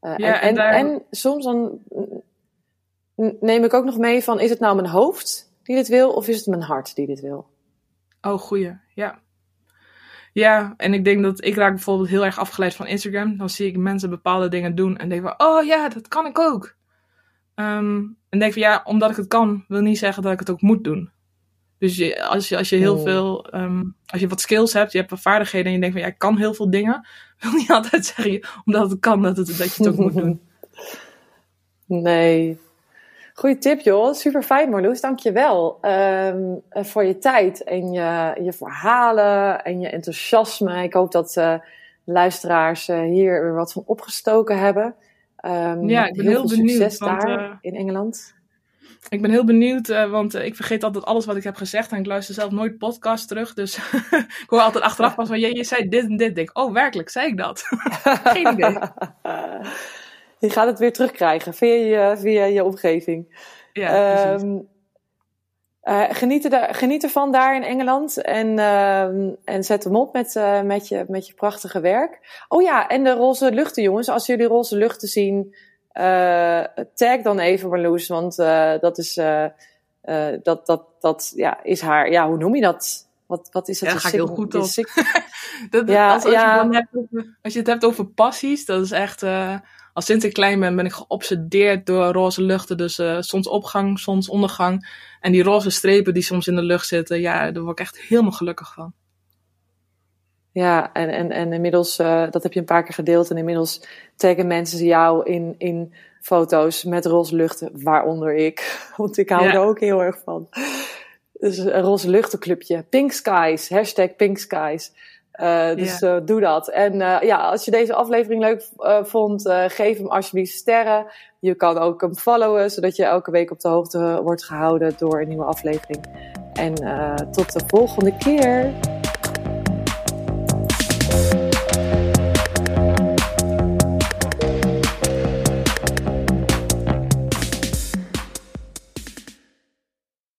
Ja, en, en daar- en, soms dan neem ik ook nog mee van... is het nou mijn hoofd die dit wil of is het mijn hart die dit wil? Oh, goeie. Ja. Ja, en ik denk dat ik raak bijvoorbeeld heel erg afgeleid van Instagram. Dan zie ik mensen bepaalde dingen doen en denk van, oh ja, dat kan ik ook. Ehm, en denk van, ja, omdat ik het kan, wil niet zeggen dat ik het ook moet doen. Dus je, als, je, als je heel Hmm. veel, ehm, als je wat skills hebt, je hebt wat vaardigheden en je denkt van, ja, ik kan heel veel dingen. <laughs> Wil niet altijd zeggen, omdat het kan, dat, het, dat je het ook moet doen. <laughs> Nee. Goeie tip, joh. Super fijn, Marloes. Dank je wel ehm, eh, voor je tijd en je, je verhalen en je enthousiasme. Ik hoop dat eh, luisteraars eh, hier weer wat van opgestoken hebben. Ehm, Ja, ik ben heel veel benieuwd, succes want, daar eh, in Engeland. Ik ben heel benieuwd, want ik vergeet altijd alles wat ik heb gezegd. En ik luister zelf nooit podcast terug. Dus <laughs> ik hoor altijd achteraf pas van, je, je zei dit en dit. Ik Denk, oh, werkelijk, zei ik dat? <laughs> Geen idee. <laughs> je gaat het weer terugkrijgen via je, via je omgeving. Ja. Ehm, eh, geniet, er, geniet ervan daar in Engeland en, ehm, en zet hem op met, eh, met, je, met je prachtige werk. Oh ja, en de roze luchten, jongens. Als jullie roze luchten zien, eh, tag dan even Marloes, want dat is, dat, dat, dat ja, is haar, ja, hoe noem je dat? Wat, wat is het? Ja, daar ga ik heel goed op. <laughs> Dat, ja, als, als, ja. Je dan hebt over- als je het hebt over passies, dat is echt... als sinds ik klein ben, ben ik geobsedeerd door roze luchten. Dus eh zonsopgang, zonsondergang. En die roze strepen die soms in de lucht zitten. Ja, daar word ik echt helemaal gelukkig van. Ja, en, en, en inmiddels, eh, dat heb je een paar keer gedeeld. En inmiddels taggen mensen jou in, in foto's met roze luchten, waaronder ik. <laughs> Want ik hou Ja. er ook heel erg van. Dus een roze luchtenclubje. Pink Skies, hashtag Pink Skies. Eh, dus eh, doe dat. En eh, ja, als je deze aflevering leuk vond, geef hem alsjeblieft sterren. Je kan ook hem followen, zodat je elke week op de hoogte wordt gehouden door een nieuwe aflevering. En tot de volgende keer.